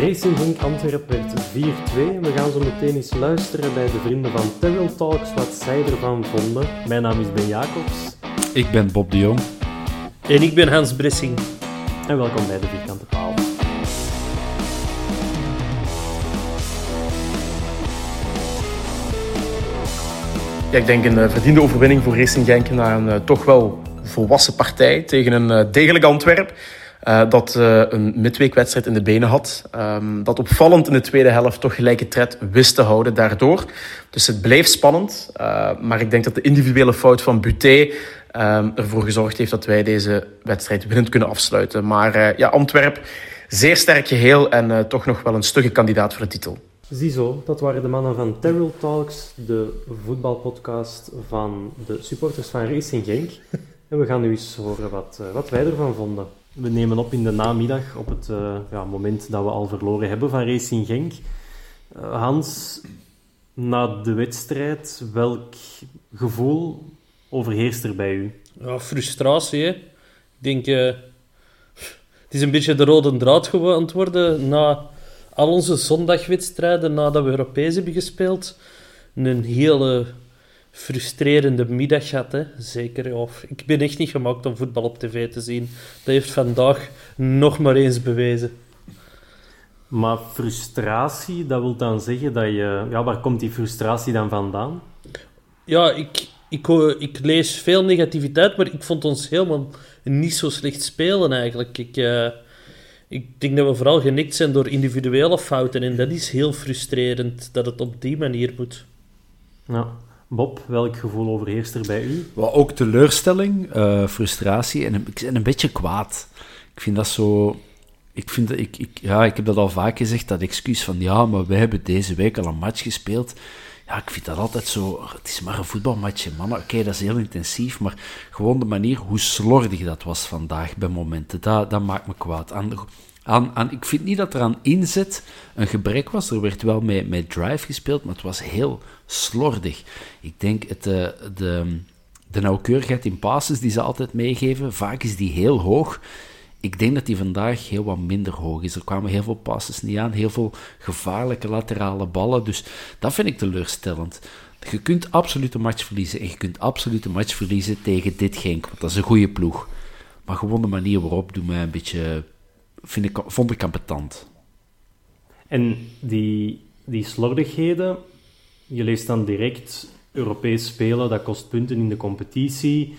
Racing Genk Antwerpen werd 4-2. We gaan zo meteen eens luisteren bij de vrienden van Terrell Talks wat zij ervan vonden. Mijn naam is Ben Jacobs Ik ben Bob de Jong. En ik ben Hans Bressing. en welkom bij de Vierkante Paal. Ja, ik denk een eh, verdiende overwinning voor Racing Genk na een eh, toch wel volwassen partij tegen een eh, degelijk Antwerp. Eh, dat eh, een midweekwedstrijd in de benen had. Ehm, dat opvallend in de tweede helft toch gelijke tred wist te houden daardoor. Dus het bleef spannend. eh, maar ik denk dat de individuele fout van Buté ehm, ervoor gezorgd heeft dat wij deze wedstrijd winnend kunnen afsluiten. Maar ja, Antwerp, zeer sterk geheel en toch nog wel een stugge kandidaat voor de titel. Ziezo, dat waren de mannen van Terrell Talks, de voetbalpodcast van de supporters van Racing Genk. En we gaan nu eens horen wat, wat wij ervan vonden. We nemen op in de namiddag, op het eh, ja, moment dat we al verloren hebben van Racing Genk. Eh, Hans, na de wedstrijd, welk gevoel overheerst er bij u? Ja, frustratie, hè. Ik denk... eh, het is een beetje de rode draad gewoon aan het worden na al onze zondagwedstrijden, nadat we Europees hebben gespeeld. Een hele frustrerende middag gehad, hè. Zeker, ja. Ik ben echt niet gemaakt om voetbal op tv te zien. Dat heeft vandaag nog maar eens bewezen. Maar frustratie, dat wil dan zeggen dat je... Ja, waar komt die frustratie dan vandaan? Ja, ik, ik, ik lees veel negativiteit, maar ik vond ons helemaal niet zo slecht spelen eigenlijk. Ik, eh, ik denk dat we vooral genikt zijn door individuele fouten en dat is heel frustrerend dat het op die manier moet. Ja. Bob, welk gevoel overheerst er bij u? Wel ook teleurstelling, eh, frustratie en een, een beetje kwaad. Ik vind dat zo... Ik, vind dat, ik, ja, ik heb dat al vaak gezegd, dat excuus van ja, maar wij hebben deze week al een match gespeeld. Ja, ik vind dat altijd zo... Het is maar een voetbalmatje, mannen. Oké, dat is heel intensief, maar gewoon de manier hoe slordig dat was vandaag bij momenten, dat, dat maakt me kwaad. Aan, aan, ik vind niet dat er aan inzet een gebrek was. Er werd wel met, met drive gespeeld, maar het was heel slordig. Ik denk het, eh, de, de nauwkeurigheid in passes die ze altijd meegeven, vaak is die heel hoog. Ik denk dat die vandaag heel wat minder hoog is. Er kwamen heel veel passes niet aan, heel veel gevaarlijke laterale ballen. Dus dat vind ik teleurstellend. Je kunt absoluut een match verliezen en je kunt absoluut een match verliezen tegen dit Genk, want dat is een goede ploeg. Maar gewoon de manier waarop doet mij een beetje, vind ik, vond ik ambetant. En die, die slordigheden, je leest dan direct Europees spelen, dat kost punten in de competitie.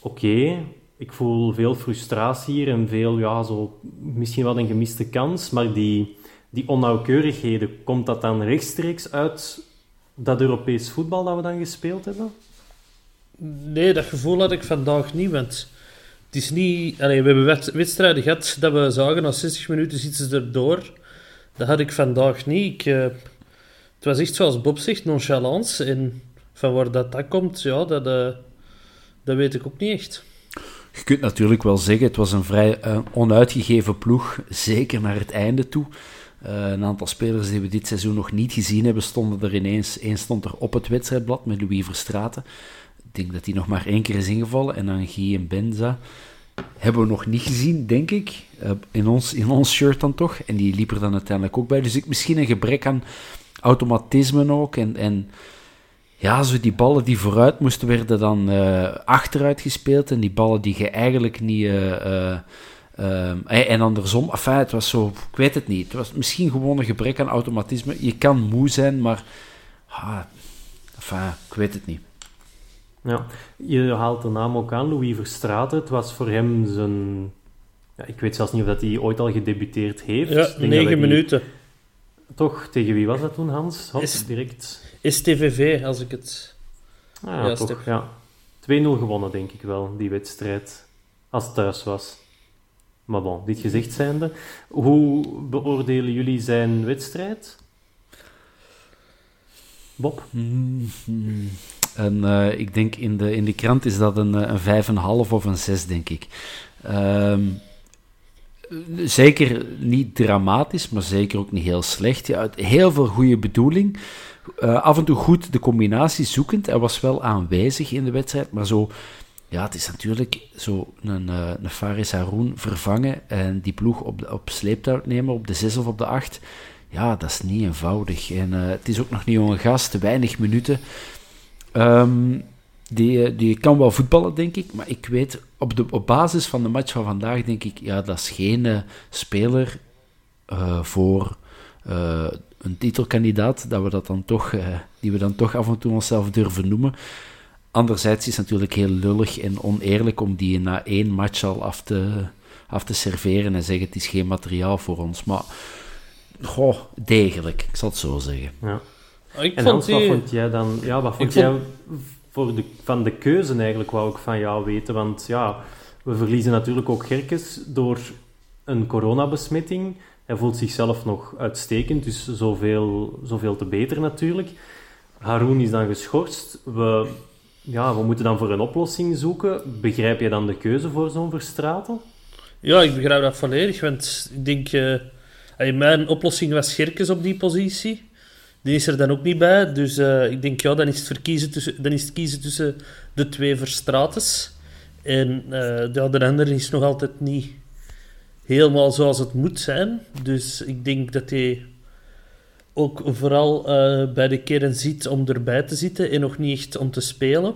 Oké, ik voel veel frustratie hier en veel, ja, zo, misschien wel een gemiste kans, maar die, die onnauwkeurigheden, komt dat dan rechtstreeks uit dat Europees voetbal dat we dan gespeeld hebben? Nee, dat gevoel had ik vandaag niet, want het is niet... We hebben wed- wedstrijden gehad dat we zagen, na 60 minuten zitten ze erdoor. Dat had ik vandaag niet. Ik, eh, het was echt zoals Bob zegt, nonchalance. En van waar dat, dat komt, ja, dat, eh, dat weet ik ook niet echt. je kunt natuurlijk wel zeggen, het was een vrij uh, onuitgegeven ploeg, zeker naar het einde toe. Uh, een aantal spelers die we dit seizoen nog niet gezien hebben, stonden er ineens. Eén stond er op het wedstrijdblad met Louis Verstraten. Ik denk dat hij nog maar één keer is ingevallen. En dan Guy en Benza hebben we nog niet gezien, denk ik. In, ons, in ons shirt dan toch. En die liep er dan uiteindelijk ook bij. Dus ik, misschien een gebrek aan automatisme ook. En, en ja, zo die ballen die vooruit moesten werden dan uh, achteruit gespeeld. En die ballen die je eigenlijk niet... Uh, en andersom, enfin, het was zo, ik weet het niet. Het was misschien gewoon een gebrek aan automatisme. Je kan moe zijn, maar ah, enfin, ik weet het niet. Ja, je haalt de naam ook aan, Louis Verstraeten. Het was voor hem zijn... Ja, ik weet zelfs niet of dat hij ooit al gedebuteerd heeft. Ja, negen minuten. Toch, tegen wie was dat toen, Hans? Hop, is, direct. Is TVV, als ik het... Ah, ja, toch, ja. 2-0 gewonnen, denk ik wel, die wedstrijd. Als het thuis was. Maar bon, dit gezegd zijnde. Hoe beoordelen jullie zijn wedstrijd? Bob? Mm -hmm. En uh, ik denk in de, in de krant is dat een, een 5,5 of een 6, denk ik. Um, zeker niet dramatisch, maar zeker ook niet heel slecht. Ja, heel veel goede bedoeling. Uh, af en toe goed de combinatie zoekend. Hij was wel aanwezig in de wedstrijd, maar zo... Ja, het is natuurlijk zo een, uh, een Faris Haroun vervangen en die ploeg op, op sleeptouw nemen op de 6 of op de 8. Ja, dat is niet eenvoudig. En uh, het is ook nog niet een gast, weinig minuten. Um, die, die kan wel voetballen, denk ik. Maar ik weet, op, de, op basis van de match van vandaag, denk ik, ja, dat is geen uh, speler uh, voor uh, een titelkandidaat, dat we dat dan toch, die we dan toch af en toe onszelf durven noemen. Anderzijds is het natuurlijk heel lullig en oneerlijk om die na één match al af te, af te serveren en zeggen het is geen materiaal voor ons. Maar, goh, degelijk, ik zal het zo zeggen. Ja. Ik en Hans, die... wat vond jij dan... Ja, wat vond jij voor de, van de keuze eigenlijk, wou ik van jou weten. Want ja, we verliezen natuurlijk ook Gerkes door een coronabesmetting. Hij voelt zichzelf nog uitstekend, dus zoveel, zoveel te beter natuurlijk. Haroon is dan geschorst. We, ja, we moeten dan voor een oplossing zoeken. Begrijp je dan de keuze voor zo'n Verstraten? Ja, ik begrijp dat volledig. Want ik denk... Uh, mijn oplossing was Gerkes op die positie. Die is er dan ook niet bij. Dus uh, ik denk, ja, dan is het, verkiezen tussen, dan is het kiezen tussen de twee Verstrates. En ja, de andere is nog altijd niet helemaal zoals het moet zijn. Dus ik denk dat hij ook vooral uh, bij de kern zit om erbij te zitten en nog niet echt om te spelen.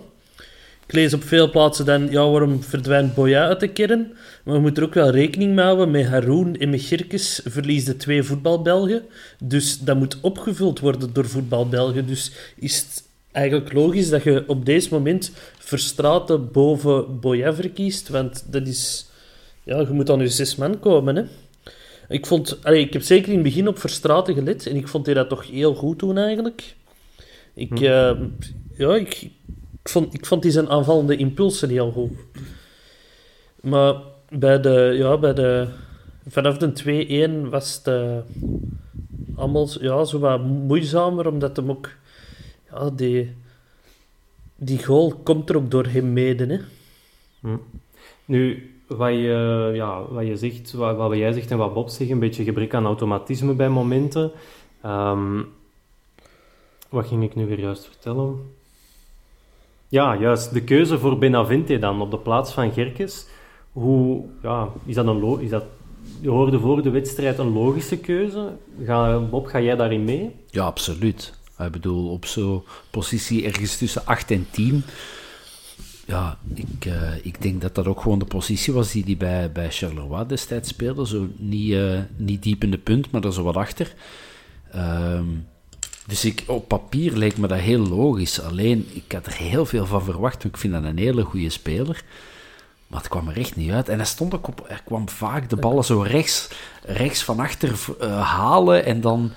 Ik lees op veel plaatsen dan, ja, waarom verdwijnt Boya uit de kern? Maar we moeten er ook wel rekening mee houden. Met Haroon en met Girkes verliezen twee voetbalbelgen. Dus dat moet opgevuld worden door voetbalbelgen. Dus is het eigenlijk logisch dat je op deze moment Verstraten boven Boya verkiest. Want dat is... Ja, je moet aan je zes man komen, hè. Ik, vond, allee, ik heb zeker in het begin op Verstraten gelet. En ik vond hij dat toch heel goed doen, eigenlijk. Ik... Hm. Uh, ja, ik ik vond, ik vond die zijn aanvallende impulsen heel goed. Maar bij de, ja, bij de, vanaf de 2-1 was het uh, allemaal ja, zo wat moeizamer, omdat hem ook... Ja, die, die goal komt er ook door hem mede. Hè. Hm. Nu, wat je, ja, wat je zegt, wat, wat jij zegt en wat Bob zegt, een beetje gebrek aan automatisme bij momenten. Um, wat ging ik nu weer juist vertellen? Ja, juist. De keuze voor Benavente dan op de plaats van Gerkes. Hoe, ja, is dat een is dat, je hoorde voor de wedstrijd een logische keuze. Ga, Bob, ga jij daarin mee? Ja, absoluut. Ik bedoel, op zo'n positie ergens tussen 8 en 10. Ja, ik, uh, ik denk dat dat ook gewoon de positie was die hij bij, bij Charleroi destijds speelde. Zo niet, uh, niet diep in de punt, maar er zo wat achter. Um, dus ik, op papier leek me dat heel logisch. Alleen, ik had er heel veel van verwacht. Ik vind dat een hele goede speler. Maar het kwam er echt niet uit. En hij stond ook op... Er kwam vaak de ballen zo rechts, rechts van achter uh, halen. En dan...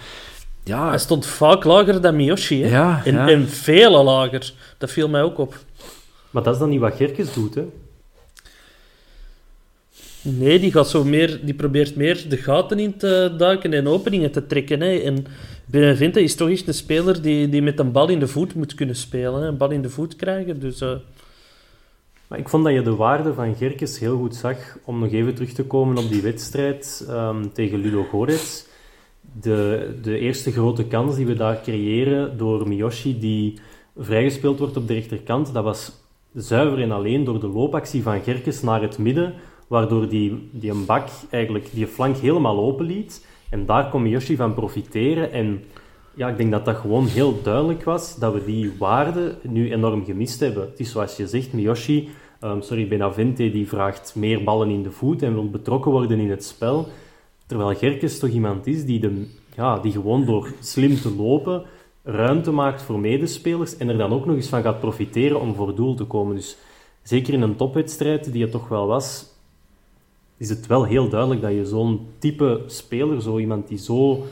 Ja. Hij stond vaak lager dan Miyoshi. Hè? Ja, en, ja. en vele lager. Dat viel mij ook op. Maar dat is dan niet wat Gerkes doet, hè? Nee, die, gaat zo meer, die probeert meer de gaten in te duiken en openingen te trekken. Hè. En Benevente is toch echt een speler die, die met een bal in de voet moet kunnen spelen. Een bal in de voet krijgen. Dus, uh... Maar ik vond dat je de waarde van Gerkes heel goed zag, om nog even terug te komen op die wedstrijd ehm, tegen Ludo Gorets. De, de eerste grote kans die we daar creëren door Miyoshi, die vrijgespeeld wordt op de rechterkant, dat was zuiver en alleen door de loopactie van Gerkes naar het midden, waardoor die, die een bak eigenlijk die flank helemaal open liet. En daar kon Miyoshi van profiteren. En ja, ik denk dat dat gewoon heel duidelijk was dat we die waarde nu enorm gemist hebben. Het is zoals je zegt, Miyoshi, um, sorry, Benavente, die vraagt meer ballen in de voet en wil betrokken worden in het spel. Terwijl Gerkes toch iemand is die, de, ja, die gewoon door slim te lopen ruimte maakt voor medespelers en er dan ook nog eens van gaat profiteren om voor doel te komen. Dus zeker in een topwedstrijd, die het toch wel was, is het wel heel duidelijk dat je zo'n type speler, zo iemand die zo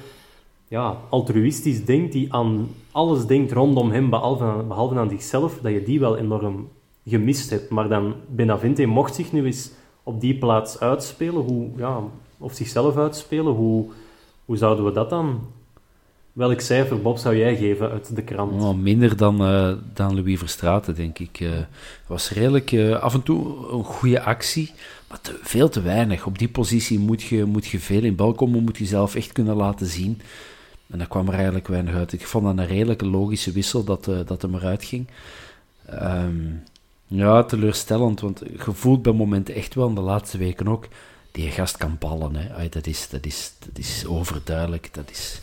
ja, altruïstisch denkt, die aan alles denkt rondom hem, behalve, behalve aan zichzelf, dat je die wel enorm gemist hebt. Maar dan Benavente mocht zich nu eens op die plaats uitspelen, hoe, ja, of zichzelf uitspelen, hoe, hoe zouden we dat dan Welk cijfer, Bob, zou jij geven uit de krant? Oh, minder dan, uh, dan Louis Verstraeten, denk ik. Uh, was redelijk uh, af en toe een goede actie, maar veel te weinig. Op die positie moet je, moet je veel in bal komen, moet je zelf echt kunnen laten zien. En daar kwam er eigenlijk weinig uit. Ik vond dat een redelijke logische wissel dat, dat hem eruit ging. Um, ja, teleurstellend, want je voelt bij momenten echt wel, in de laatste weken ook, die gast kan ballen. Hè. Dat, is, dat, is, dat is overduidelijk. Dat is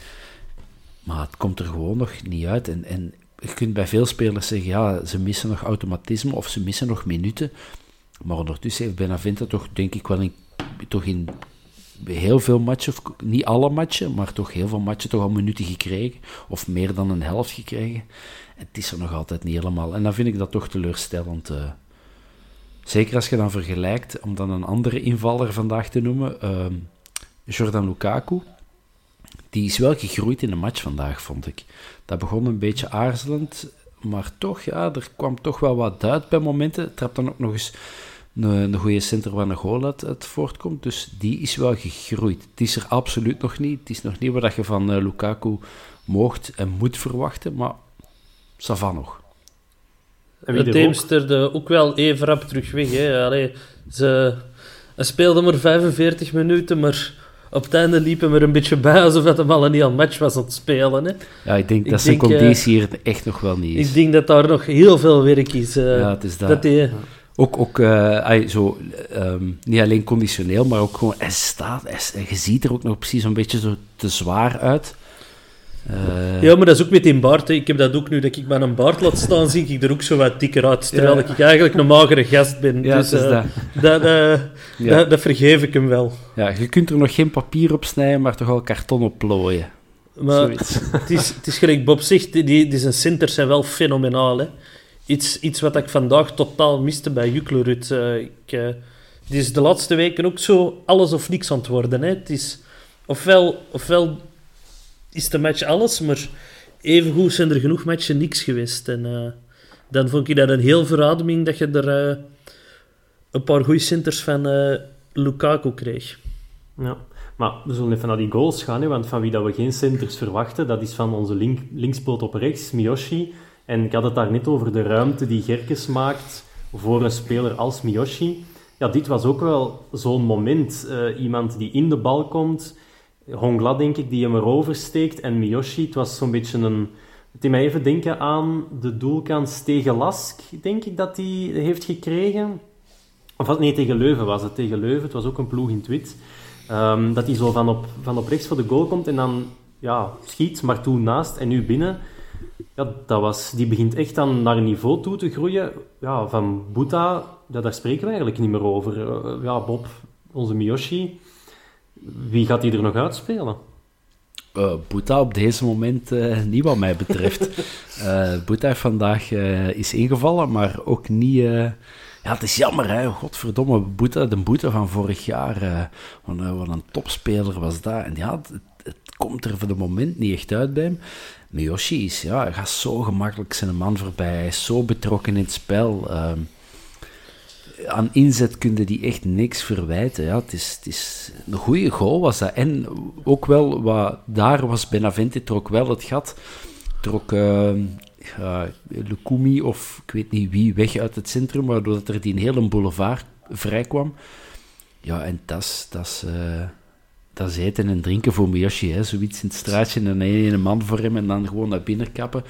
maar het komt er gewoon nog niet uit. En, en je kunt bij veel spelers zeggen, ja, ze missen nog automatisme of ze missen nog minuten. Maar ondertussen heeft Benavente toch, denk ik wel, in, toch in heel veel matchen, of niet alle matchen, maar toch heel veel matchen toch al minuten gekregen. Of meer dan een helft gekregen. En het is er nog altijd niet helemaal. En dan vind ik dat toch teleurstellend. Uh, zeker als je dan vergelijkt, om dan een andere invaller vandaag te noemen, uh, Jordan Lukaku die is wel gegroeid in de match vandaag, vond ik. Dat begon een beetje aarzelend, maar toch, ja, er kwam toch wel wat uit bij momenten. Trap dan ook nog eens een, een goede center waar een goal uit, voortkomt. Dus die is wel gegroeid. Het is er absoluut nog niet. Het is nog niet wat je van uh, Lukaku moogt en moet verwachten, maar Savan nog. En Teemsterde ook wel even rap terug weg. Hè. Allee, ze, ze speelde maar 45 minuten, maar op het einde liepen we er een beetje bij alsof het hem al een heel match was aan het spelen. Hè. Ja, ik denk dat zijn conditie hier echt nog wel niet is. Ik denk dat daar nog heel veel werk is. Uh, ja, het is dat. dat die, ook, ook uh, zo, um, niet alleen conditioneel, maar ook gewoon, hij staat, hij, je ziet er ook nog precies een beetje zo te zwaar uit. Uh, ja, maar dat is ook met die baard. Hè. Ik heb dat ook nu dat ik met een baard laat staan, zie ik er ook zo wat dikker uit. Terwijl ik eigenlijk een magere gast ben. Ja, dus, uh, dat. Dat, uh, ja. dat, dat. vergeef ik hem wel. Ja, je kunt er nog geen papier op snijden, maar toch al karton op plooien. Maar het is, het is gelijk Bob zegt, die, die zijn centers zijn wel fenomenaal. Hè. Iets, iets wat ik vandaag totaal miste bij Juklerud. ik, het is de laatste weken ook zo alles of niks aan het worden. Hè. Het is ofwel, ofwel is de match alles, maar evengoed zijn er genoeg matchen niks geweest. En uh, dan vond ik dat een heel verademing dat je er uh, een paar goede centers van uh, Lukaku kreeg. Ja, maar we zullen even naar die goals gaan, hè, want van wie dat we geen centers verwachten, dat is van onze link, linkspoot op rechts, Miyoshi. En ik had het daar net over de ruimte die Gerkes maakt voor een speler als Miyoshi. Ja, dit was ook wel zo'n moment. iemand die in de bal komt, Hongla, denk ik, die hem erover steekt. En Miyoshi, het was zo'n beetje een... Het deed mij even denken aan de doelkans tegen Lask, denk ik, dat hij heeft gekregen. Of nee, tegen Leuven was het. Tegen Leuven, het was ook een ploeg in het wit. Um, dat hij zo van op, van op rechts voor de goal komt en dan ja, schiet, maar toen naast en nu binnen. Ja, dat was, die begint echt dan naar een niveau toe te groeien. Ja, van ja, daar spreken we eigenlijk niet meer over. Uh, ja, Bob, onze Miyoshi wie gaat die er nog uitspelen? Uh, Boeta op deze moment uh, niet wat mij betreft. uh, Boeta vandaag is ingevallen, maar ook niet... ja, het is jammer, hè. Godverdomme, Boeta, de Boeta van vorig jaar. Wat, wat, een topspeler was dat. En ja, het, het, komt er voor de moment niet echt uit bij hem. Miyoshi is, ja, hij gaat zo gemakkelijk zijn man voorbij. Hij is zo betrokken in het spel. Ehm, aan inzet kun die echt niks verwijten. Ja, het, is, het is een goede goal was dat. En ook wel, wat daar was Benavente, trok wel het gat. Trok, uh, of ik weet niet wie weg uit het centrum, waardoor er die hele boulevard vrij kwam. Ja, en dat is, dat is, eh, dat is eten en drinken voor Miyoshi, hè. Zoiets in het straatje en dan een man voor hem en dan gewoon naar binnen kappen.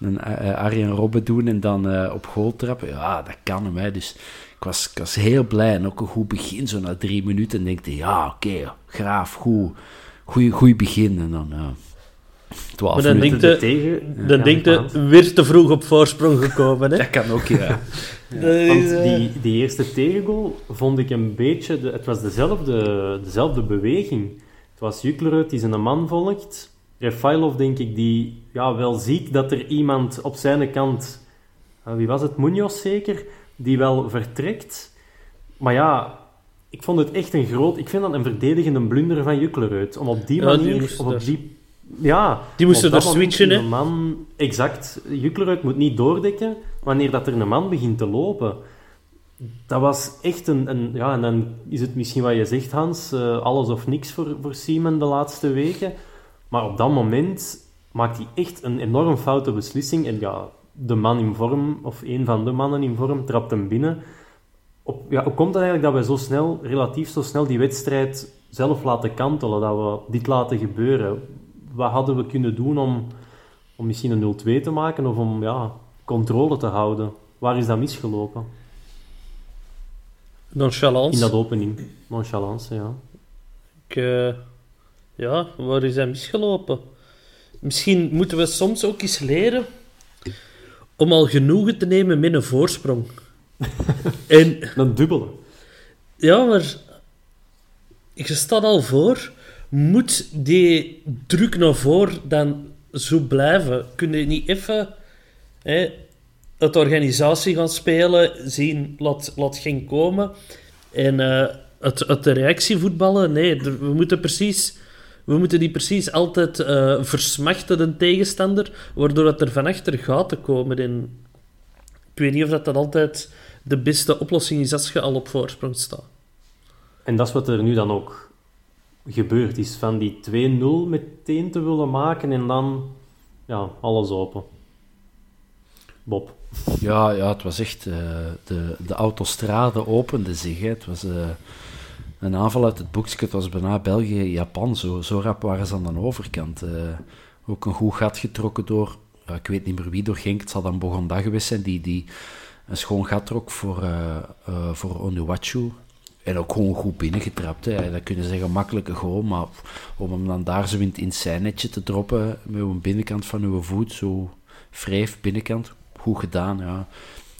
En uh, Arjen Robben doen en dan uh, op goal trappen. Ja, dat kan hem, hè. Dus ik was, ik was heel blij en ook een goed begin. Zo na drie minuten denkte ja, oké, okay, graaf, goed. Goed begin. En dan, ja... 12 maar dan denkt de, tegen, dan denkt de weer te vroeg op voorsprong gekomen. Hè? Dat kan ook, ja. ja. Want die, die eerste tegengoal vond ik een beetje... De, het was dezelfde, dezelfde beweging. Het was Juklerud die zijn man volgt. Refailov, denk ik, die ja, wel ziet dat er iemand op zijn kant... Wie was het? Munoz zeker? Die wel vertrekt. Maar ja, ik vond het echt een groot... Ik vind dat een verdedigende blunder van Juklerud. Om op die manier... Ja, op die ja, die moesten er switchen, hè? Man, exact. Jukleruit moet niet doordekken wanneer dat er een man begint te lopen. Dat was echt een, een... ja, en dan is het misschien wat je zegt, Hans. Uh, alles of niks voor, voor Siemen de laatste weken. Maar op dat moment maakt hij echt een enorm foute beslissing. En ja, de man in vorm, of een van de mannen in vorm, trapt hem binnen. Op, ja, hoe komt het eigenlijk dat we zo snel, relatief zo snel, die wedstrijd zelf laten kantelen? Dat we dit laten gebeuren? wat hadden we kunnen doen om, om misschien een 0-2 te maken of om ja, controle te houden? Waar is dat misgelopen? Nonchalance. In dat opening. Nonchalance, ja. Ik, uh, ja, waar is dat misgelopen? Misschien moeten we soms ook eens leren om al genoegen te nemen met een voorsprong. en, een dubbele. Ja, maar je staat al voor moet die druk naar voren dan zo blijven? Kun je niet even hè, het organisatie gaan spelen, zien, laat, laat geen komen en uh, het, het de reactie voetballen? Nee, we moeten precies... We moeten die precies altijd uh, versmachten, de tegenstander, waardoor dat er van achter gaten komen. En ik weet niet of dat, dat altijd de beste oplossing is als je al op voorsprong staat. En dat is wat er nu dan ook gebeurd is. Van die 2-0 meteen te willen maken en dan ja, alles open. Bob. Ja, ja het was echt... Uh, de, de autostrade opende zich. Hè. Het was uh, een aanval uit het boekje. Het was bijna België-Japan. Zo, zo rap waren ze aan de overkant. Uh, ook een goed gat getrokken door... Ik weet niet meer wie door Genk. Het zal dan Bogonda geweest zijn. Die, die een schoon gat trok voor, voor Onuwachu. En ook gewoon goed binnengetrapt. Hè. Dat kunnen zeggen makkelijke goal, maar om hem dan daar zo in, in zijn netje te droppen met een binnenkant van uw voet, zo wrijf binnenkant, goed gedaan. Ja,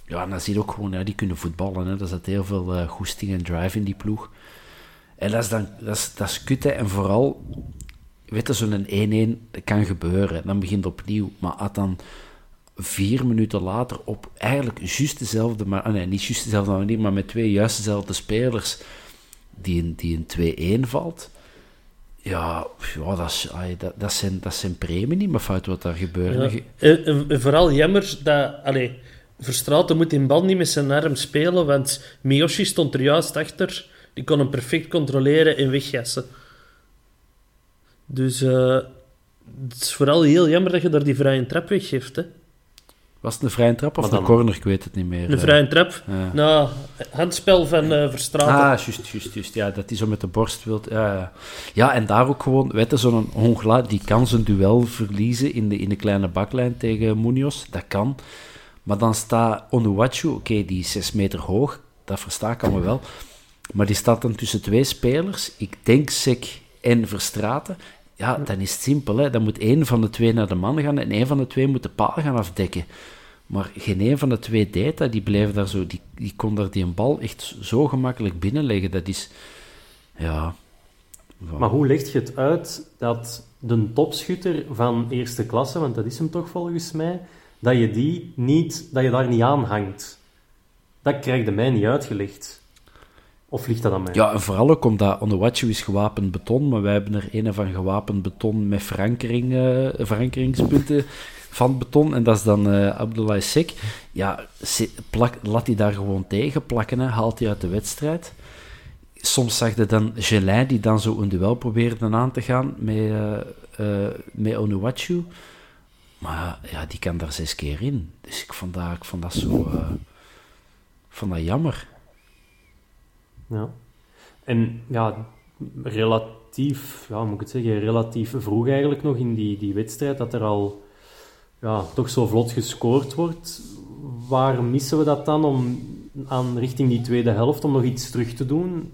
ja en dan zie ook gewoon, ja, die kunnen voetballen. Hè. Er zit heel veel uh, goesting en drive in die ploeg. En dat is dan dat is, dat is en vooral, weet je, zo'n 1-1, dat kan gebeuren. Dan begint opnieuw, maar had dan vier minuten later op eigenlijk juist dezelfde, maar, ah, nee, niet juist dezelfde manier, maar met twee juist dezelfde spelers die in, die in 2-1 valt. Ja, ja dat, is, dat, dat, zijn, dat zijn premie niet meer fout wat daar gebeurt. Ja. En, vooral jammer dat... Allee, Verstraten moet in bal niet met zijn arm spelen, want Miyoshi stond er juist achter. Die kon hem perfect controleren en wegjassen. Dus uh, het is vooral heel jammer dat je daar die vrije trap weggeeft, hè. Was het een vrije trap of een corner? Ik weet het niet meer. Een eh. vrije trap? Ja. Nou, handspel van uh, Verstraeten. Ah, juist, juist, juist. Ja, dat hij zo met de borst wilt. Ja, ja. ja en daar ook gewoon, weet je, zo'n Hongla, die kan zijn duel verliezen in de, in de kleine baklijn tegen Munoz. Dat kan. Maar dan staat Onuwachu, oké, die is 6 meter hoog. Dat versta ik allemaal wel. Maar die staat dan tussen twee spelers. Ik denk Sek en Verstraten. Ja, dan is het simpel. Hè. Dan moet één van de twee naar de man gaan en één van de twee moet de paal gaan afdekken. Maar geen een van de twee deed dat. Die bleef daar zo, die, die kon daar die een bal echt zo gemakkelijk binnenleggen. Dat is, ja... Maar hoe leg je het uit dat de topschutter van eerste klasse, want dat is hem toch volgens mij, dat je, die niet, dat je daar niet aan hangt? Dat krijgt mij niet uitgelegd. Of ligt dat aan mij? Ja, en vooral ook omdat Onuwachu is gewapend beton, maar wij hebben er een van gewapend beton met verankering, uh, verankeringspunten van beton. En dat is dan uh, Abdullah Sek. Ja, plak, laat hij daar gewoon tegen plakken, haalt hij uit de wedstrijd. Soms zag je dan Gelin die dan zo een duel probeerde aan te gaan met, uh, met. Maar ja, die kan daar zes keer in. Dus ik vond dat, vond dat zo... eh, vond dat jammer. Ja. En ja, relatief, ja, moet ik zeggen, relatief vroeg eigenlijk nog in die, die wedstrijd, dat er al ja, toch zo vlot gescoord wordt. Waar missen we dat dan om aan richting die tweede helft om nog iets terug te doen?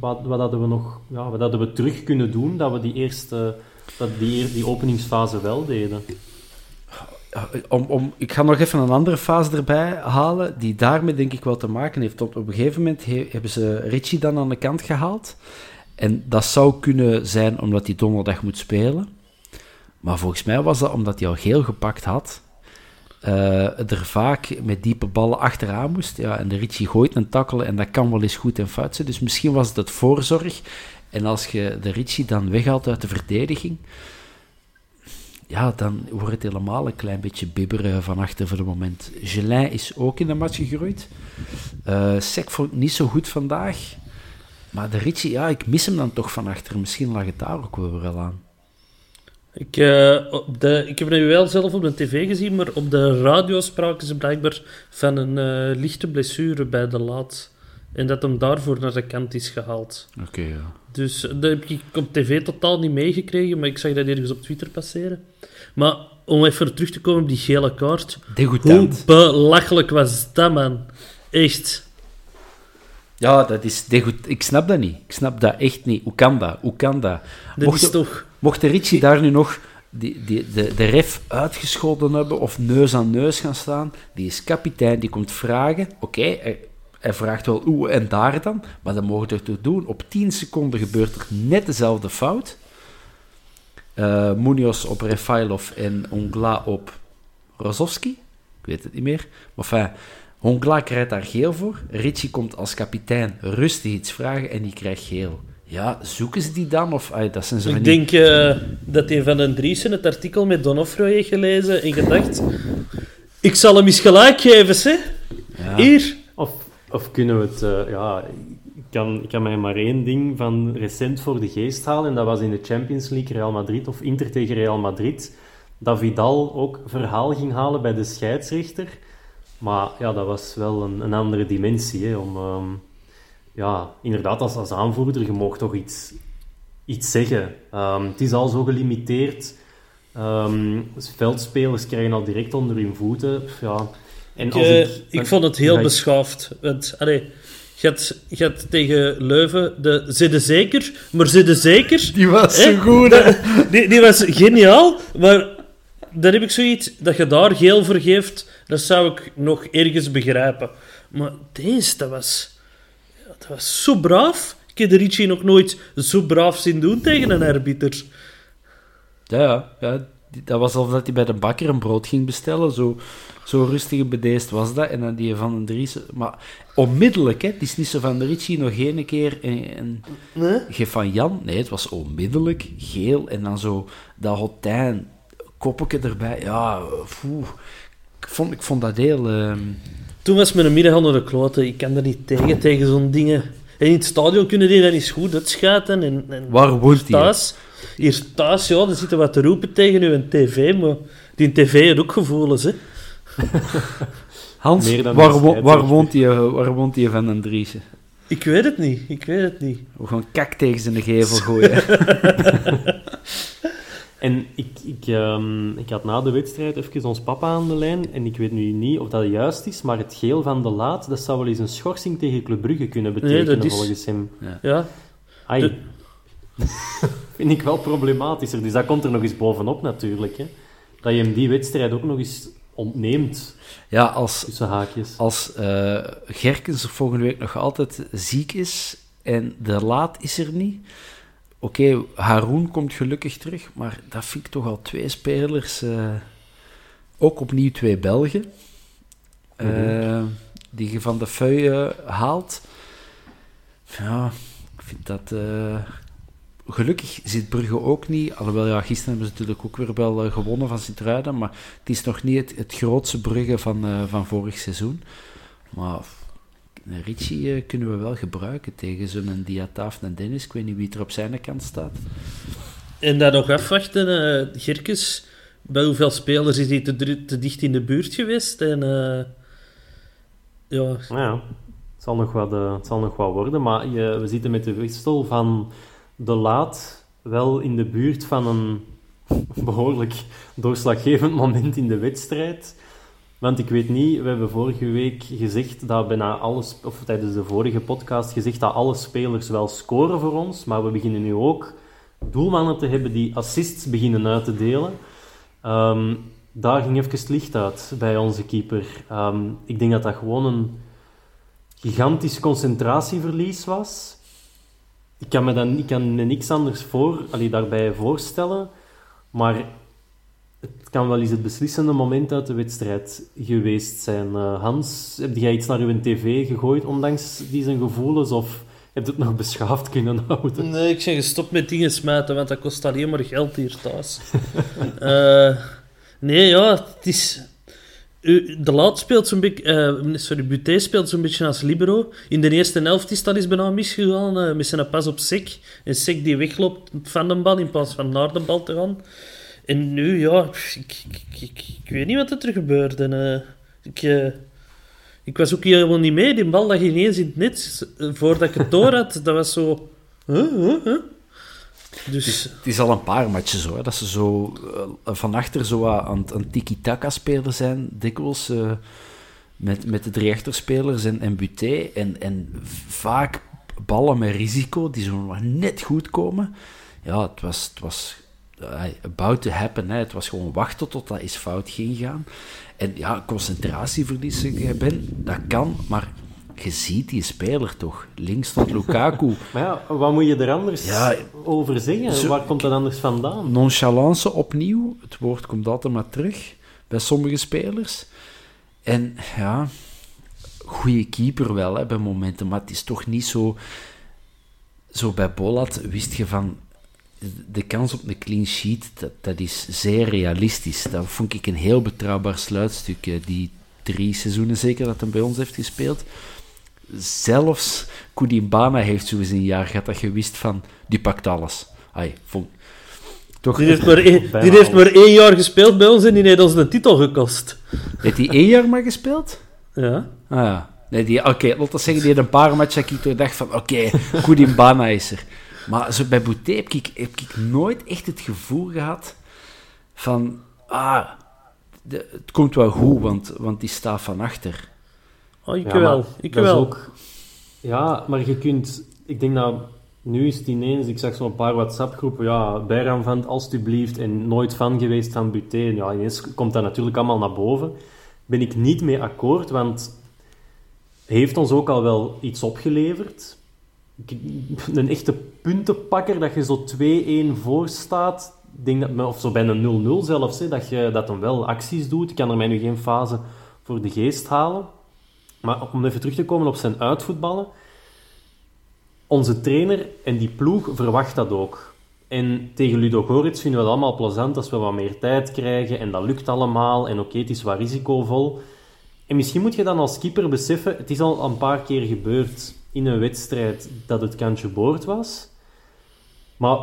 Wat, wat hadden we nog, ja, wat hadden we terug kunnen doen dat we die eerste, dat die, die openingsfase wel deden? Ja, Om, om, ik ga nog even een andere fase erbij halen, die daarmee denk ik wel te maken heeft. Op, een gegeven moment he- hebben ze Richie dan aan de kant gehaald. En dat zou kunnen zijn omdat hij donderdag moet spelen. Maar volgens mij was dat omdat hij al geel gepakt had. eh, er vaak met diepe ballen achteraan moest. Ja, en de Richie gooit een tackle en dat kan wel eens goed en fout zijn. Dus misschien was het het voorzorg. En als je de Richie dan weghaalt uit de verdediging, ja, dan wordt het helemaal een klein beetje bibberen van achter voor het moment. Gelin is ook in de match gegroeid. Eh Sek vond ik niet zo goed vandaag. Maar de Richie, ja, ik mis hem dan toch van achter. Misschien lag het daar ook wel wel aan. Ik, op de, ik heb nu wel zelf op de tv gezien, maar op de radio spraken ze blijkbaar van een eh, lichte blessure bij de laat. En dat hem daarvoor naar de kant is gehaald. Oké, ja. Dus dat heb ik op tv totaal niet meegekregen, maar ik zag dat ergens op Twitter passeren. Maar om even terug te komen op die gele kaart. Hoe belachelijk was dat, man. Echt. Ja, dat is degout. Ik snap dat niet. Ik snap dat echt niet. Hoe kan dat? Hoe kan dat? Dat Mocht is toch... Mocht de Richie daar nu nog die, die, de, de ref uitgescholden hebben of neus aan neus gaan staan, die is kapitein, die komt vragen. Oké, hij, hij vraagt wel hoe en daar dan, maar dat mogen we toch doen. Op 10 seconden gebeurt er net dezelfde fout. Eh Munoz op Refailov en Ongla op Rozovski. Ik weet het niet meer. Maar enfin, Hongla krijgt daar geel voor. Richie komt als kapitein rustig iets vragen en die krijgt geel. Ja, zoeken ze die dan? Of, dat zijn van Ik denk eh, dat een van den Driessen het artikel met Donofrio heeft gelezen en gedacht... Ik zal hem eens gelijk geven, hè. Ja. Hier. Of, kunnen we het... eh, ja, ik kan, ik kan mij maar één ding van recent voor de geest halen. En dat was in de Champions League Real Madrid of Inter tegen Real Madrid. Dat Vidal ook verhaal ging halen bij de scheidsrechter. Maar ja, dat was wel een, een andere dimensie. Hè, om, ehm, ja, inderdaad, als, als aanvoerder, je mag toch iets, iets zeggen. Ehm, het is al zo gelimiteerd. Dus veldspelers krijgen al direct onder hun voeten. Ja. En Ik, als eh, ik, ik vond het heel ik- beschaafd. Want, allee, je had, je had tegen Leuven de zitten zeker, maar zitten zeker. Die was Hè? zo goed, hè? Die, die was geniaal, maar dan heb ik zoiets dat je daar geel voor geeft, dat zou ik nog ergens begrijpen. Maar deze, dat was, dat was zo braaf. Ik heb de Richie nog nooit zo braaf zien doen tegen een arbiter. Ja, ja, Dat was alsof hij bij de bakker een brood ging bestellen. Zo, zo rustig en bedeesd was dat. En dan die van den Driessen... Maar onmiddellijk, hè. Het is niet zo van de Richie nog één keer en, en Nee? geef van Jan. Nee, het was onmiddellijk geel. En dan zo dat hotijn, koppetje erbij. Ja, poeh. Ik vond, ik vond dat heel... ehm, Toen was mijn middenhand naar de kloten. Ik kan er niet tegen, tegen zo'n dingen. En in het stadion kunnen die dat eens goed uitschaten. En, en Waar woont hij? thuis, hier thuis, ja, er zitten wat te roepen tegen u en tv, maar die tv heeft ook gevoelens, hè. Hans, Meer dan waar, wo- waar, woont hij, eh, waar woont hij van den Driessen? Ik weet het niet, ik weet het niet. We gaan kak tegen zijn gevel gooien. En ik, ik, ehm, ik had na de wedstrijd even ons papa aan de lijn. En ik weet nu niet of dat juist is, maar het geel van de laat, dat zou wel eens een schorsing tegen Club Brugge kunnen betekenen, dat is- volgens hem. Ja, Ai. De- Vind ik wel problematischer. Dus dat komt er nog eens bovenop natuurlijk. Hè. Dat je hem die wedstrijd ook nog eens ontneemt, ja, als, tussen haakjes. als eh, Gerkens er volgende week nog altijd ziek is en de laat is er niet. Oké, Haroon komt gelukkig terug, maar dat vind ik toch al twee spelers. eh, ook opnieuw twee Belgen. eh, die je van de feuille haalt. Ja, ik vind dat. Gelukkig zit Brugge ook niet. Alhoewel, ja, gisteren hebben ze natuurlijk ook weer wel eh, gewonnen van Sint-Truiden. Maar het is nog niet het, het grootste Brugge van, eh, van vorig seizoen. Maar een Richie eh, kunnen we wel gebruiken tegen zo'n Diataaf en Dennis. Ik weet niet wie er op zijn kant staat. en dan nog afwachten, eh Gerkes bij hoeveel spelers is hij te, te dicht in de buurt geweest. En eh, ja, Nou ja, het zal nog wat, eh, het zal nog wat worden. Maar je, we zitten met de wissel van de laat wel in de buurt van een behoorlijk doorslaggevend moment in de wedstrijd. Want ik weet niet, we hebben vorige week gezegd dat bijna alles, of tijdens de vorige podcast gezegd dat alle spelers wel scoren voor ons. Maar we beginnen nu ook doelmannen te hebben die assists beginnen uit te delen. Ehm, daar ging even het licht uit bij onze keeper. Ehm, ik denk dat dat gewoon een gigantisch concentratieverlies was. Ik kan me, dan, ik kan me niks anders voor, allee, daarbij voorstellen. Maar het kan wel eens het beslissende moment uit de wedstrijd geweest zijn. Eh, Hans, heb jij iets naar uw tv gegooid, ondanks die zijn gevoelens? Of heb je het nog beschaafd kunnen houden? nee, ik ben gestopt met dingen smijten, want dat kost alleen maar geld hier thuis. Eh, nee, ja, het is... De Laat speelt zo'n beetje... eh, sorry, Buté speelt zo'n beetje als libero. In de eerste helft is dat eens bijna misgegaan, eh, met zijn pas op Sek. En Sek die wegloopt van de bal in plaats van naar de bal te gaan. En nu, ja, ik, ik, weet niet wat er. En, eh, ik, eh, ik was ook helemaal niet mee. Die bal lag ineens in het net. Voordat ik het door had, dat was zo... Huh, huh? Dus... Het is al een paar matchen zo, hè, dat ze zo eh, van achter zo aan, het tiki-taka spelen zijn, dikwijls, eh, met, met de drie achterspelers en, en Buté. En, en vaak ballen met risico, die zo wat net goed komen. Ja, het was, het was eh, about to happen. Hè. Het was gewoon wachten tot dat eens fout ging gaan. En ja, concentratieverlies, Ben, dat kan, maar je ziet die speler toch. Links staat Lukaku. Maar ja, wat moet je er anders Ja, over zeggen? zo- Waar komt dat anders vandaan? nonchalance opnieuw. Het woord komt altijd maar terug bij sommige spelers. En ja, goede keeper wel hè, bij momenten, maar het is toch niet zo. Zo bij Bolat wist je van. De kans op een clean sheet, dat, dat is zeer realistisch. Dat vond ik een heel betrouwbaar sluitstuk. eh, Die drie seizoenen zeker dat hij bij ons heeft gespeeld. Zelfs Koudimbana heeft zo eens een jaar gehad dat je wist van, die pakt alles. Ai, vond, toch, Die heeft, maar één, die heeft maar één jaar gespeeld bij ons en die heeft ons een titel gekost. Heeft hij één jaar maar gespeeld? Ja. Ah ja. Nee, die, oké, laat dat zeggen, die had een paar matchen dat ik toen dacht van, oké, Bana is er. Maar zo bij Bouté heb ik, heb ik nooit echt het gevoel gehad van, ah, de- het komt wel goed, want, want die staat van achter. Oh, ik Ja, wel. Ik wel. ook- ja, maar je kunt... Ik denk dat... Nu is het ineens... Ik zag zo'n paar WhatsApp-groepen. Ja, Bijram van alstublieft. En nooit fan geweest van Buté. Ja, ineens komt dat natuurlijk allemaal naar boven. Ben ik niet mee akkoord, want... Heeft ons ook al wel iets opgeleverd. Een echte puntenpakker, dat je zo 2-1 voor staat. Ik denk dat, of zo bij een 0-0 zelfs, hè, dat je dat hem wel acties doet. Ik kan er mij nu geen fase voor de geest halen. Maar om even terug te komen op zijn uitvoetballen. Onze trainer en die ploeg verwacht dat ook. En tegen Ludo Goritz vinden we het allemaal plezant als we wat meer tijd krijgen. En dat lukt allemaal. En oké, het is wat risicovol. En misschien moet je dan als keeper beseffen... Het is al een paar keer gebeurd in een wedstrijd dat het kantje boord was. Maar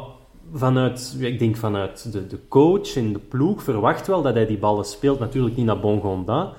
vanuit, ik denk vanuit de, de coach en de ploeg verwacht wel dat hij die ballen speelt. Natuurlijk niet naar Bongonda.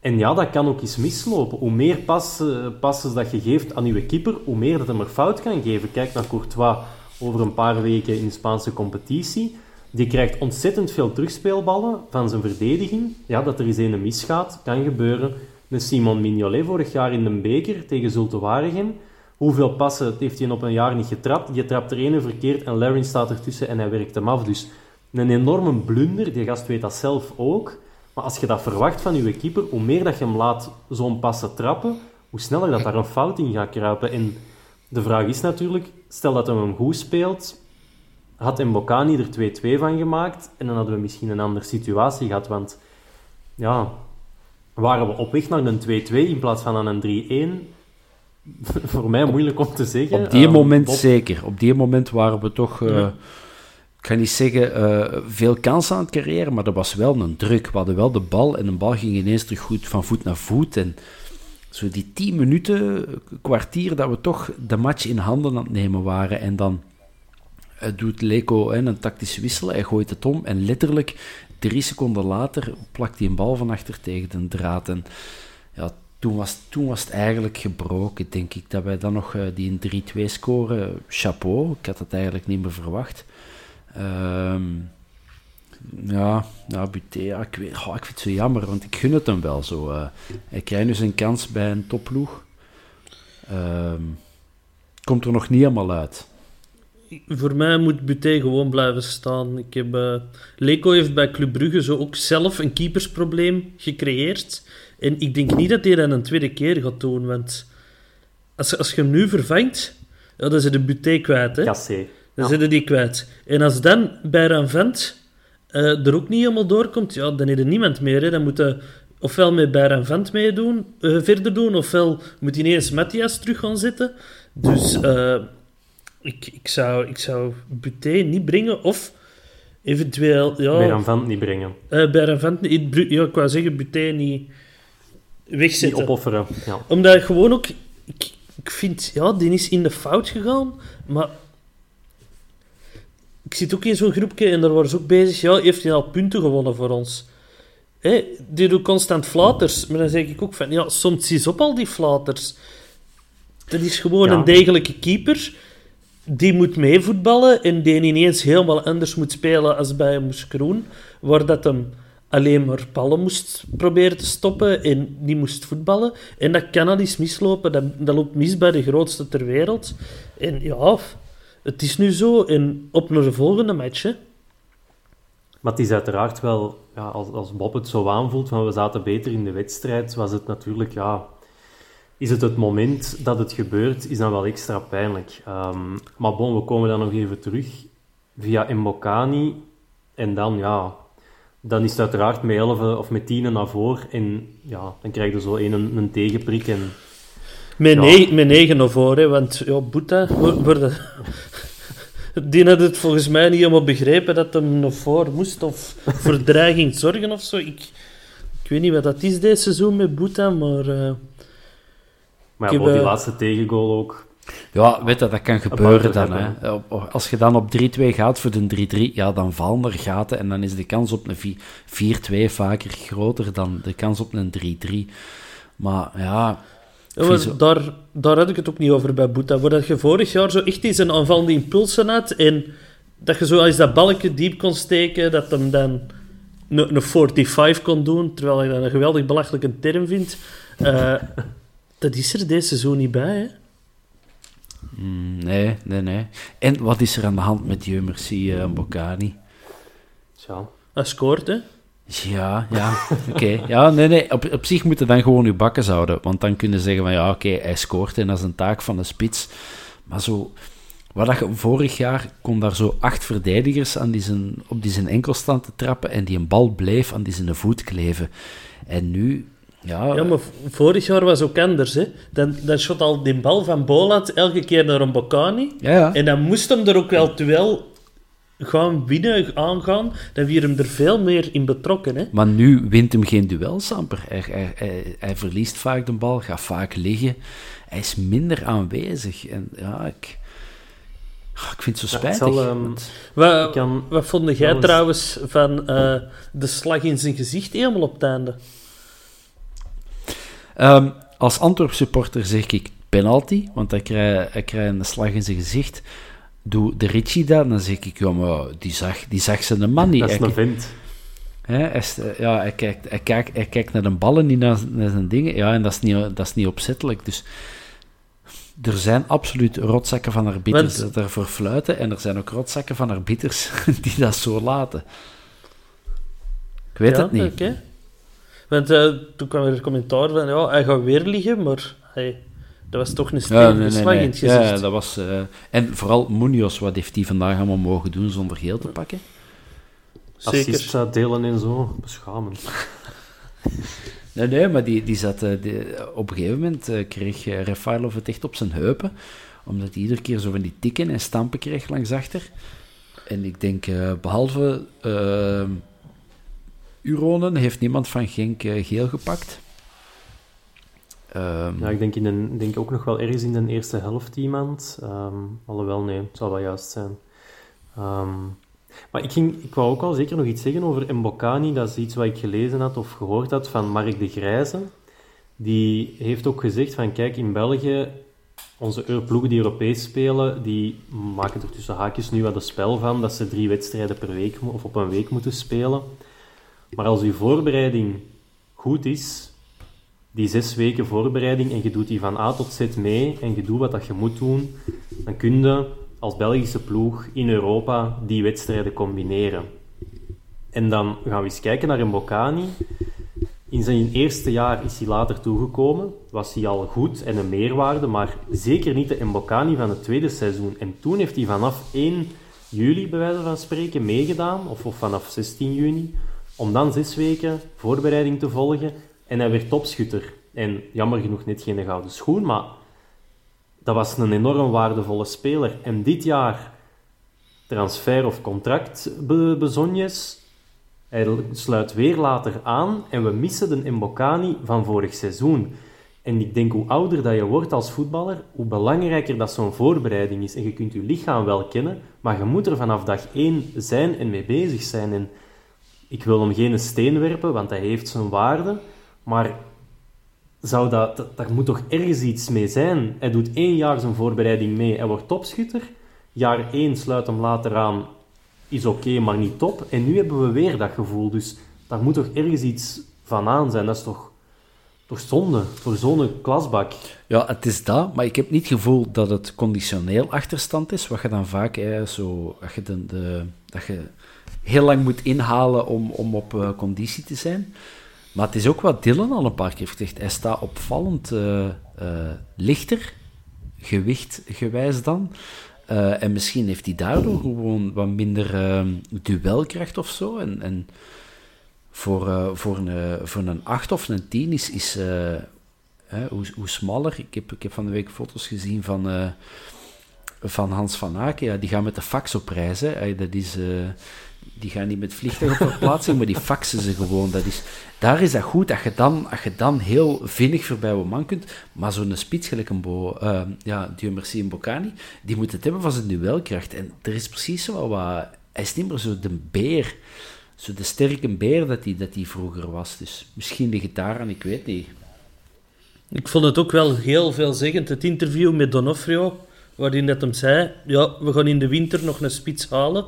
En ja, dat kan ook eens mislopen. Hoe meer passen, passes dat je geeft aan je keeper, hoe meer dat hem er fout kan geven. Kijk naar Courtois over een paar weken in de Spaanse competitie. Die krijgt ontzettend veel terugspeelballen van zijn verdediging. Ja, dat er eens een misgaat, kan gebeuren. Met Simon Mignolet vorig jaar in de beker tegen Zulte Waregem. Hoeveel passen heeft hij op een jaar niet getrapt? Je trapt er ene verkeerd en Larin staat ertussen en hij werkt hem af. Dus een enorme blunder. Die gast weet dat zelf ook. Maar als je dat verwacht van je keeper, hoe meer dat je hem laat zo'n passen trappen, hoe sneller dat daar een fout in gaat kruipen. En de vraag is natuurlijk, stel dat hij hem goed speelt, had Mbokani er 2-2 van gemaakt en dan hadden we misschien een andere situatie gehad. Want ja, waren we op weg naar een 2-2 in plaats van aan een 3-1? Voor mij moeilijk om te zeggen. Op die Ehm, moment Bob- zeker. Op die moment waren we toch, eh, Ja. Ik ga niet zeggen eh, veel kansen aan het creëren, maar er was wel een druk. We hadden wel de bal en de bal ging ineens terug goed van voet naar voet. En zo die tien minuten, kwartier, dat we toch de match in handen aan het nemen waren. En dan eh, doet Leko een tactische wissel, hij gooit het om en letterlijk drie seconden later plakt hij een bal van achter tegen de draad. En ja, toen was, toen was het eigenlijk gebroken, denk ik. Dat wij dan nog uh, die 3-2 scoren. Chapeau, ik had het eigenlijk niet meer verwacht. Um, ja, ja, Buté, ja, ik, weet, oh, ik vind het zo jammer, want ik gun het hem wel zo. Uh, hij krijgt nu zijn kans bij een topploeg. Um, komt er nog niet helemaal uit. Voor mij moet Buté gewoon blijven staan. Ik heb, uh, Leco heeft bij Club Brugge zo ook zelf een keepersprobleem gecreëerd. En ik denk niet dat hij dat een tweede keer gaat doen, want als, als je hem nu vervangt, ja, dan zit de Buté kwijt. Hè? Cassé. Dan ja. zit die kwijt. En als dan bij een vent uh, er ook niet helemaal doorkomt, ja, dan heeft er niemand meer. Hè. Dan moet je ofwel met Vent meedoen, uh, verder doen, ofwel moet ineens Matthias terug gaan zitten. Dus uh, ik, ik, zou, ik zou Buté niet brengen, of eventueel... Ja, Vent niet brengen. Vent niet... Ja, ik wou zeggen, Buté niet wegzetten. Niet opofferen, ja. Omdat gewoon ook... Ik, ik vind, ja, die is in de fout gegaan, maar ik zit ook in zo'n groepje en daar worden ze ook bezig. Ja, heeft hij al punten gewonnen voor ons? Hé, die doet constant flaters. Maar dan zeg ik ook van, ja, soms is op al die flaters. Dat is gewoon een degelijke keeper. Die moet meevoetballen en die ineens helemaal anders moet spelen als bij Moeskroen. Waar dat hem alleen maar ballen moest proberen te stoppen en niet moest voetballen. En dat kan al eens mislopen. Dat, dat loopt mis bij de grootste ter wereld. En ja, het is nu zo en op naar de volgende match. Maar het is uiteraard wel, ja, als, als Bob het zo aanvoelt, van we zaten beter in de wedstrijd, was het natuurlijk, ja, is het het moment dat het gebeurt, is dan wel extra pijnlijk. Um, maar bon, we komen dan nog even terug via Mbokani en dan, ja, dan is het uiteraard met 11 of met 10 naar voren en ja, dan krijg je zo een, een tegenprik en met, ja. negen, met negen naar voren, want ja, Boeta, worden, die had het volgens mij niet helemaal begrepen dat hem naar voren moest of voor dreiging zorgen of zo. Ik, ik weet niet wat dat is deze seizoen met Boeta, maar... Uh, maar ja, heb, die laatste tegengoal ook. Ja, weet je, dat kan gebeuren dan. Hè. Als je dan op 3-2 gaat voor de 3-3, ja, dan vallen er gaten en dan is de kans op een 4-2 vaker groter dan de kans op een 3-3. Maar ja, ja, daar, daar had ik het ook niet over bij Boeta. Waar dat je vorig jaar zo echt eens een aanvallende impulsen had en dat je zo als dat balkje diep kon steken, dat hem dan een, een 45 kon doen, terwijl ik dat een geweldig belachelijke term vind. Uh, dat is er deze seizoen niet bij, hè? Mm, nee, nee, nee. En wat is er aan de hand met Dieu Merci uh, Bocani? Zo. Hij scoort, hè? Ja, ja, oké. Ja, nee, nee. Op, op zich moeten dan gewoon uw bakken zouden. Want dan kunnen ze zeggen van ja, oké, hij scoort en dat is een taak van de spits. Maar zo, wat dat je vorig jaar kon daar zo acht verdedigers aan die zijn, op die zijn enkel staan te trappen en die een bal bleef aan die zijn voet kleven. En nu, ja... Ja, maar vorig jaar was ook anders, hè. Dan, dan shot al die bal van Bolat elke keer naar een Bocani. Ja, ja. En dan moest hem er ook wel wel gaan winnen, aangaan, dan weer hem er veel meer in betrokken. Hè? Maar nu wint hem geen duels, Amper. Hij, hij, hij, verliest vaak de bal, gaat vaak liggen. Hij is minder aanwezig. En ja, ik, oh, ik vind het zo spijtig. Ja, um, wat, kan, wat vond jij trouwens van uh, de slag in zijn gezicht helemaal op het einde? Um, als Antwerp supporter zeg ik penalty, want hij krijgt, hij krijgt een slag in zijn gezicht doe de Richie dat, dan zeg ik, ja, maar die zag, die zag zijn man niet. Dat is een vent. Hij, ja, hij, kijkt, hij, kijkt, hij kijkt naar de ballen, niet naar, naar zijn dingen. Ja, en dat is, niet, dat is niet opzettelijk. Dus er zijn absoluut rotzakken van arbiters die daarvoor fluiten. En er zijn ook rotzakken van arbiters die dat zo laten. Ik weet het niet. Okay. Want uh, toen kwam er een commentaar van, ja, hij gaat weer liggen, maar hij dat was toch een stevige ja, in het gezicht. Ja, dat was... Uh, en vooral Munoz, wat heeft hij vandaag allemaal mogen doen zonder geel te pakken? Zeker. Assist delen en zo, beschamend. nee, nee, maar die, die zat... Uh, die, op een gegeven moment uh, kreeg Refailov het echt op zijn heupen, omdat hij iedere keer zo van die tikken en stampen kreeg langs achter. En ik denk, behalve Uronen, heeft niemand van Genk geel gepakt. Um, ja, ik denk, in denk ook nog wel ergens in de eerste helft iemand. Um, alhoewel, nee, het zou wel juist zijn. Um, Maar ik, ging, ik wou ook al zeker nog iets zeggen over Mbokani. Dat is iets wat ik gelezen had of gehoord had van Mark de Grijze. Die heeft ook gezegd van, kijk, in België, onze ploegen die Europees spelen, die maken er tussen haakjes nu wat een spel van, dat ze drie wedstrijden per week of op een week moeten spelen. Maar als uw voorbereiding goed is, die zes weken voorbereiding, en je doet die van A tot Z mee, en je doet wat dat je moet doen, dan kun je als Belgische ploeg in Europa die wedstrijden combineren. En dan gaan we eens kijken naar Mbokani. In zijn eerste jaar is hij later toegekomen. Was hij al goed en een meerwaarde, maar zeker niet de Mbokani van het tweede seizoen. En toen heeft hij vanaf 1 juli, bij wijze van spreken, meegedaan, of, of vanaf 16 juni, om dan zes weken voorbereiding te volgen. En hij werd topschutter. En jammer genoeg net geen gouden schoen, maar dat was een enorm waardevolle speler. En dit jaar transfer of contract be bezonjes. Hij sluit weer later aan en we missen de Mbokani van vorig seizoen. En ik denk, hoe ouder dat je wordt als voetballer, hoe belangrijker dat zo'n voorbereiding is. En je kunt je lichaam wel kennen, maar je moet er vanaf dag één zijn en mee bezig zijn. En ik wil hem geen steen werpen, want hij heeft zijn waarde. Maar zou dat, dat, daar moet toch ergens iets mee zijn. Hij doet één jaar zijn voorbereiding mee. Hij wordt topschutter. Jaar één sluit hem later aan. Is oké, maar niet top. En nu hebben we weer dat gevoel. Dus daar moet toch ergens iets van aan zijn. Dat is toch, toch zonde voor zo'n klasbak. Ja, het is dat, maar ik heb niet het gevoel dat het conditioneel achterstand is, wat je dan vaak hè, zo, dat je, de, de- dat je heel lang moet inhalen om, om op eh, conditie te zijn. Maar het is ook wat Dylan al een paar keer heeft gezegd. Hij staat opvallend eh, eh, lichter, gewicht gewijs dan. Eh, en misschien heeft hij daardoor gewoon wat minder duelkracht of zo. En, en voor, voor, een, voor een 8 of een 10 is, is hè, hoe, hoe smaller. Ik heb, ik heb van de week foto's gezien van, van Hans van Aken. Ja, die gaan met de fax op reis. Dat is, die gaan niet met vliegtuig op verplaatsing, maar die faxen ze gewoon. Dat is, daar is dat goed, dat je dan, als je dan heel vinnig voorbij een man kunt. Maar zo'n spits, een Bo, eh, ja, Dieu merci en Bocani, die moet het hebben van zijn duelkracht. En er is precies zo wat... Hij is niet meer zo de beer, zo de sterke beer dat hij dat vroeger was. Dus misschien het daar aan, ik weet niet. Ik vond het ook wel heel veelzeggend, het interview met Donofrio, waarin dat hem zei, ja, we gaan in de winter nog een spits halen.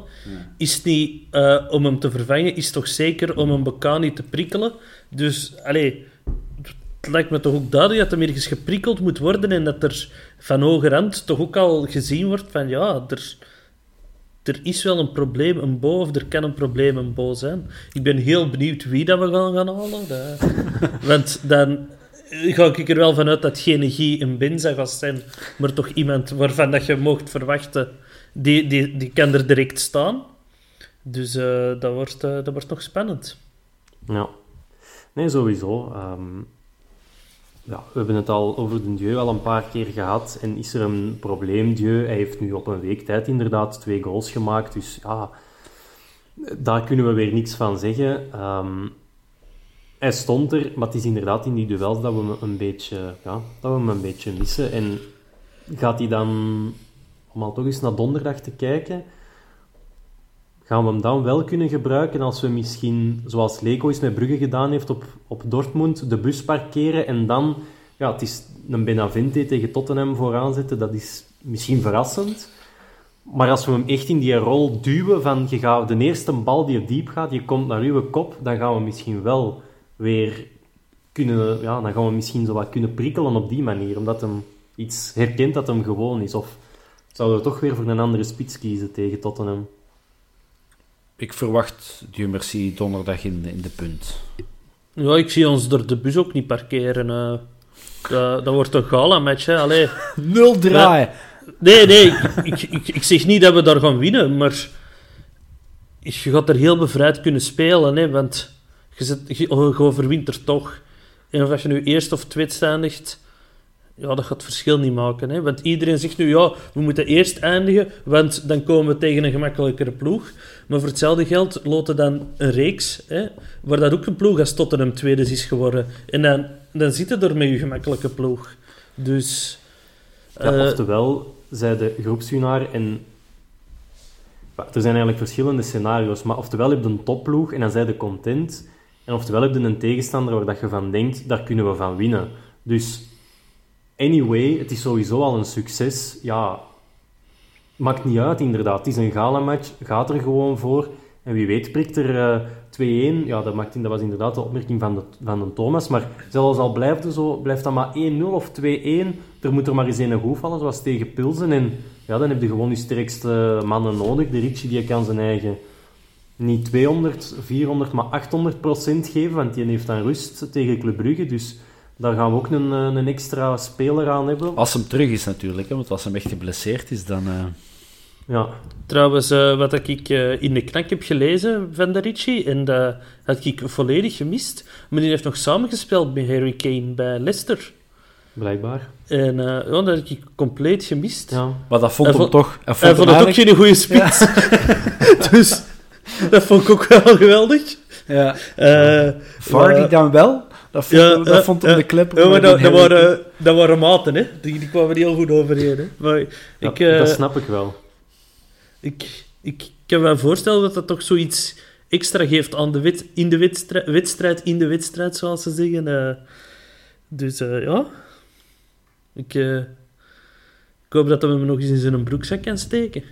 Is het niet eh, om hem te vervangen, is het toch zeker om een Bocani te prikkelen. Dus, allee, het lijkt me toch ook duidelijk dat hem ergens geprikkeld moet worden en dat er van hoger hand toch ook al gezien wordt van, ja, er, er is wel een probleem, een bo, of er kan een probleem, een bo zijn. Ik ben heel benieuwd wie dat we gaan gaan halen. Dat- Want dan ga ik er wel vanuit dat geen Guy een Benza gaat zijn, maar toch iemand waarvan dat je mocht verwachten, die, die, die kan er direct staan. Dus eh, dat, wordt, eh, dat wordt nog spannend. Ja. Nee, sowieso. Ehm, ja, we hebben het al over de Dieu al een paar keer gehad. En is er een probleem, Dieu? Hij heeft nu op een week tijd inderdaad twee goals gemaakt. Dus ja, daar kunnen we weer niks van zeggen. Ehm, hij stond er, maar het is inderdaad in die duels dat we hem een beetje, ja, dat we hem een beetje missen. En gaat hij dan, om al toch eens naar donderdag te kijken, gaan we hem dan wel kunnen gebruiken als we misschien, zoals Leko eens met Brugge gedaan heeft op, op Dortmund, de bus parkeren en dan, ja, het is een Benavente tegen Tottenham vooraan zetten, dat is misschien verrassend. Maar als we hem echt in die rol duwen van je gaat, de eerste bal die er diep gaat, je komt naar uw kop, dan gaan we misschien wel weer kunnen, ja, dan gaan we misschien zo wat kunnen prikkelen op die manier, omdat hem iets herkent dat hem gewoon is. Of zouden we toch weer voor een andere spits kiezen tegen Tottenham? Ik verwacht Dieu merci donderdag in, in de punt. Ja, ik zie ons door de bus ook niet parkeren. eh. dat, dat wordt een gala-match, hè. Allee. Nul draaien! Nee, nee, ik, ik, ik zeg niet dat we daar gaan winnen, maar je gaat er heel bevrijd kunnen spelen, hè, want je, zit, je, je overwint er toch. En of als je nu eerst of tweede eindigt, ja, dat gaat het verschil niet maken. Hè, want iedereen zegt nu, ja, we moeten eerst eindigen, want dan komen we tegen een gemakkelijkere ploeg. Maar voor hetzelfde geld loten dan een reeks, hè, waar dat ook een ploeg als Tottenham tweede is geworden. En dan, dan zitten er met je gemakkelijke ploeg. Dus... Ja, eh, oftewel, zij de groepswinnaar en Er zijn eigenlijk verschillende scenario's, maar oftewel heb je een topploeg en dan zijn je content, en oftewel heb je een tegenstander waar dat je van denkt, daar kunnen we van winnen. Dus, anyway, het is sowieso al een succes. Ja, maakt niet uit inderdaad. Het is een gala-match, gaat er gewoon voor. En wie weet prikt er eh 2-1. Ja, dat, maakt, dat was inderdaad de opmerking van de, van de Thomas. Maar zelfs al blijft, het zo, blijft dat maar 1-0 of 2-1, er moet er maar eens een goed vallen, zoals tegen Pilsen. En ja, dan heb je gewoon je sterkste mannen nodig. De Ritchie die kan zijn eigen niet 200, 400, maar 800 procent geven, want die heeft dan rust tegen Club Brugge. Dus daar gaan we ook een, eh, een extra speler aan hebben. Als hem terug is natuurlijk, hè, want als hem echt geblesseerd is, dan... Uh... Ja. Trouwens, uh, wat ik uh, in de knak heb gelezen van de Ritchie, en dat had ik volledig gemist, maar die heeft nog samengespeeld met Harry Kane bij Leicester. Blijkbaar. En uh, ja, dat heb ik compleet gemist. Ja. Maar dat vond hij hem toch... Hij vond, hij vond het ook geen goede spits. Ja. dus dat vond ik ook wel geweldig. Ja. Vardy dan wel? Dat vond, ja, dat vond hem de klepper. Ja, maar dat, dat, waren, dat waren maten, hè. Die, die kwamen heel goed overeen. Hè. Maar ik, ja, dat snap ik wel. Ik, ik, ik kan me voorstellen dat dat toch zoiets extra geeft aan de wet, in de wedstrijd, wedstrijd in de wedstrijd, zoals ze zeggen. Uh, dus uh, ja, ik, uh, ik hoop dat hij hem nog eens in zijn broekzak kan steken.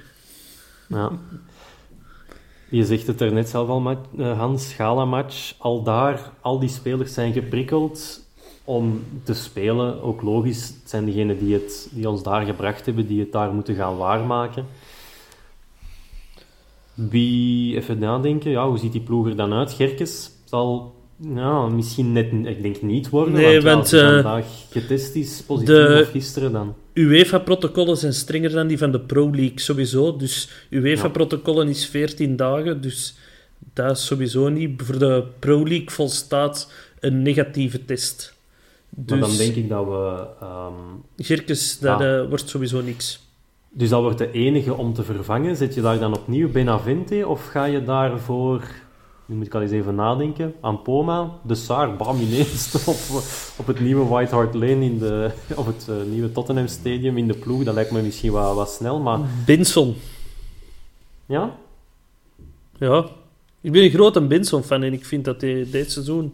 Ja. Je zegt het er net zelf al, Hans, Gala-match. Al daar, al die spelers zijn geprikkeld om te spelen. Ook logisch, het zijn degenen die, het, die ons daar gebracht hebben, die het daar moeten gaan waarmaken. Wie, even nadenken, ja, hoe ziet die ploeg er dan uit? Gerkes zal ja, misschien net, ik denk niet worden, nee, want, want uh, vandaag getest is, positief de, of gisteren dan. UEFA-protocollen zijn strenger dan die van de Pro League, sowieso. Dus UEFA-protocollen is 14 dagen, dus dat is sowieso niet. Voor de Pro League volstaat een negatieve test. Dus, maar dan denk ik dat we... Um, Gerkes, dat ja. uh, wordt sowieso niks. Dus dat wordt de enige om te vervangen. Zet je daar dan opnieuw Benavente of ga je daarvoor, nu moet ik al eens even nadenken, Ampoma, De Saar, bam ineens op, op het nieuwe White Hart Lane, in de, op het uh, nieuwe Tottenham Stadium in de ploeg. Dat lijkt me misschien wat, wat snel, maar... Benson. Ja? Ja. Ik ben een grote Benson-fan en ik vind dat hij dit seizoen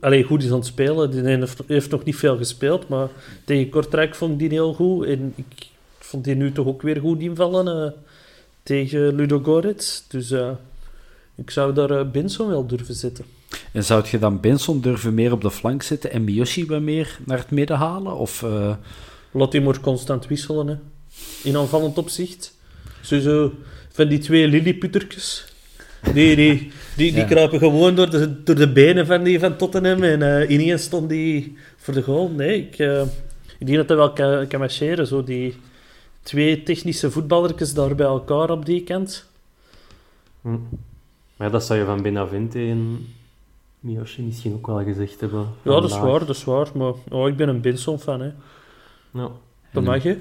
Allee, goed is aan het spelen. Die heeft, heeft nog niet veel gespeeld, maar tegen Kortrijk vond ik die heel goed. En ik vond die nu toch ook weer goed invallen uh, tegen Ludo Goretz. Dus uh, ik zou daar uh, Benson wel durven zetten. En zou je dan Benson durven meer op de flank zetten en Miyoshi wat meer naar het midden halen? Of, Laat hij maar constant wisselen, hè. in aanvallend opzicht. Zo, zo van die twee lilliputtertjes. Die, die, die, die ja. kruipen gewoon door de, door de benen van, die van Tottenham en uh, ineens stond die voor de goal. Nee, ik, uh, ik denk dat hij wel kan, kan marcheren. Zo die twee technische voetballertjes daar bij elkaar op die kant. Hm. Maar dat zou je van Benavente en Miyoshi misschien ook wel gezegd hebben. Ja, dat is waar, dat is waar. Maar oh, ik ben een Benson-fan, hè. Ja. Dat mag je.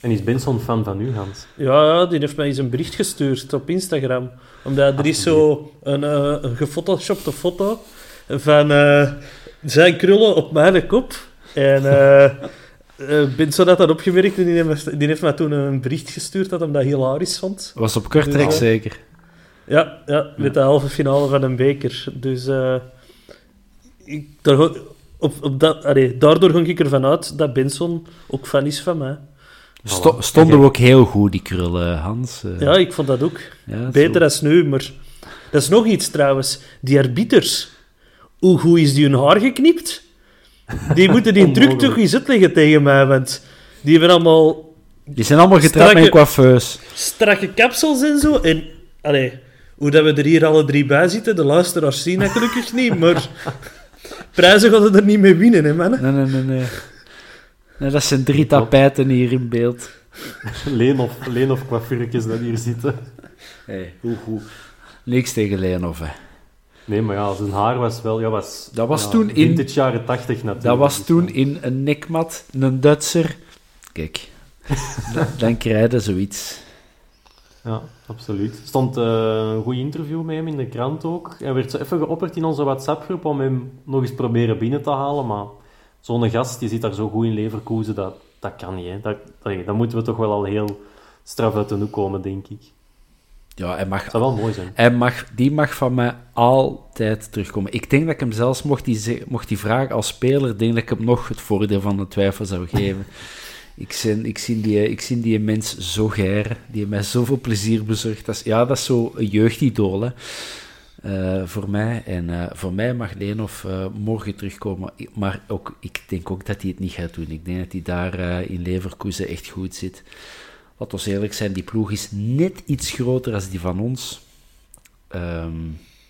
En is Benson fan van u, Hans? Ja, ja, die heeft mij eens een bericht gestuurd op Instagram. Omdat er is zo een, uh, een gefotoshopte foto van uh, zijn krullen op mijn kop. En uh, uh, Benson had dat opgemerkt en die heeft, die heeft mij toen een bericht gestuurd dat hem dat hilarisch vond. Was op Kortrijk dus, zeker? Ja, ja, met de halve finale van een beker. Dus ik, daar, op, op dat, allee, daardoor ging ik ervan uit dat Benson ook fan is van mij. Sto stonden we ook heel goed, die krullen, Hans. Uh, ja, ik vond dat ook. Ja, Beter dan nu, maar... Dat is nog iets trouwens. Die arbiters. Hoe goed is die hun haar geknipt? Die moeten die druk toch eens uitleggen tegen mij, want die hebben allemaal... Die zijn allemaal getrapt met coiffeus. Strakke kapsels en zo. En, allee, hoe dat we er hier alle drie bij zitten, de luisteraars zien dat gelukkig niet, maar... Prijzen gaan we er niet mee winnen, hè, man? Nee, nee, nee, nee. Nee, dat zijn drie tapijten hier in beeld. Leenhof, Leenhof coiffurkjes dat hier zitten. Hey, hoe, hoe. Niks tegen Leenhof, hè. Nee, maar ja, zijn haar was wel... Ja, was, dat was ja, toen in... Jaren tachtig natuurlijk. Dat was toen in een nekmat, een Duitser. Kijk, dan, dan krijg je zoiets. Ja, absoluut. Er stond uh, een goed interview met hem in de krant ook. Hij werd zo even geopperd in onze WhatsApp-groep om hem nog eens proberen binnen te halen, maar zo'n gast, die zit daar zo goed in Leverkusen, dat, dat kan niet. Hè. Dat, dat, dat moeten we toch wel al heel straf uit de hoek komen, denk ik. Ja, hij mag, Dat zou wel mooi zijn. hij mag, die mag van mij altijd terugkomen. Ik denk dat ik hem zelfs, mocht die, mocht die vragen als speler, denk dat ik hem nog het voordeel van de twijfel zou geven. ik, zie, ik, zie die, ik zie die mens zo geir, die mij zoveel plezier bezorgt. Dat is, ja, dat is zo een jeugdidool, hè. Eh, voor mij. En eh, voor mij mag Leenhoff eh, morgen terugkomen. Maar ook, ik denk ook dat hij het niet gaat doen. Ik denk dat hij daar in Leverkusen echt goed zit. Laten we eerlijk zijn, die ploeg is net iets groter dan die van ons. Ehm,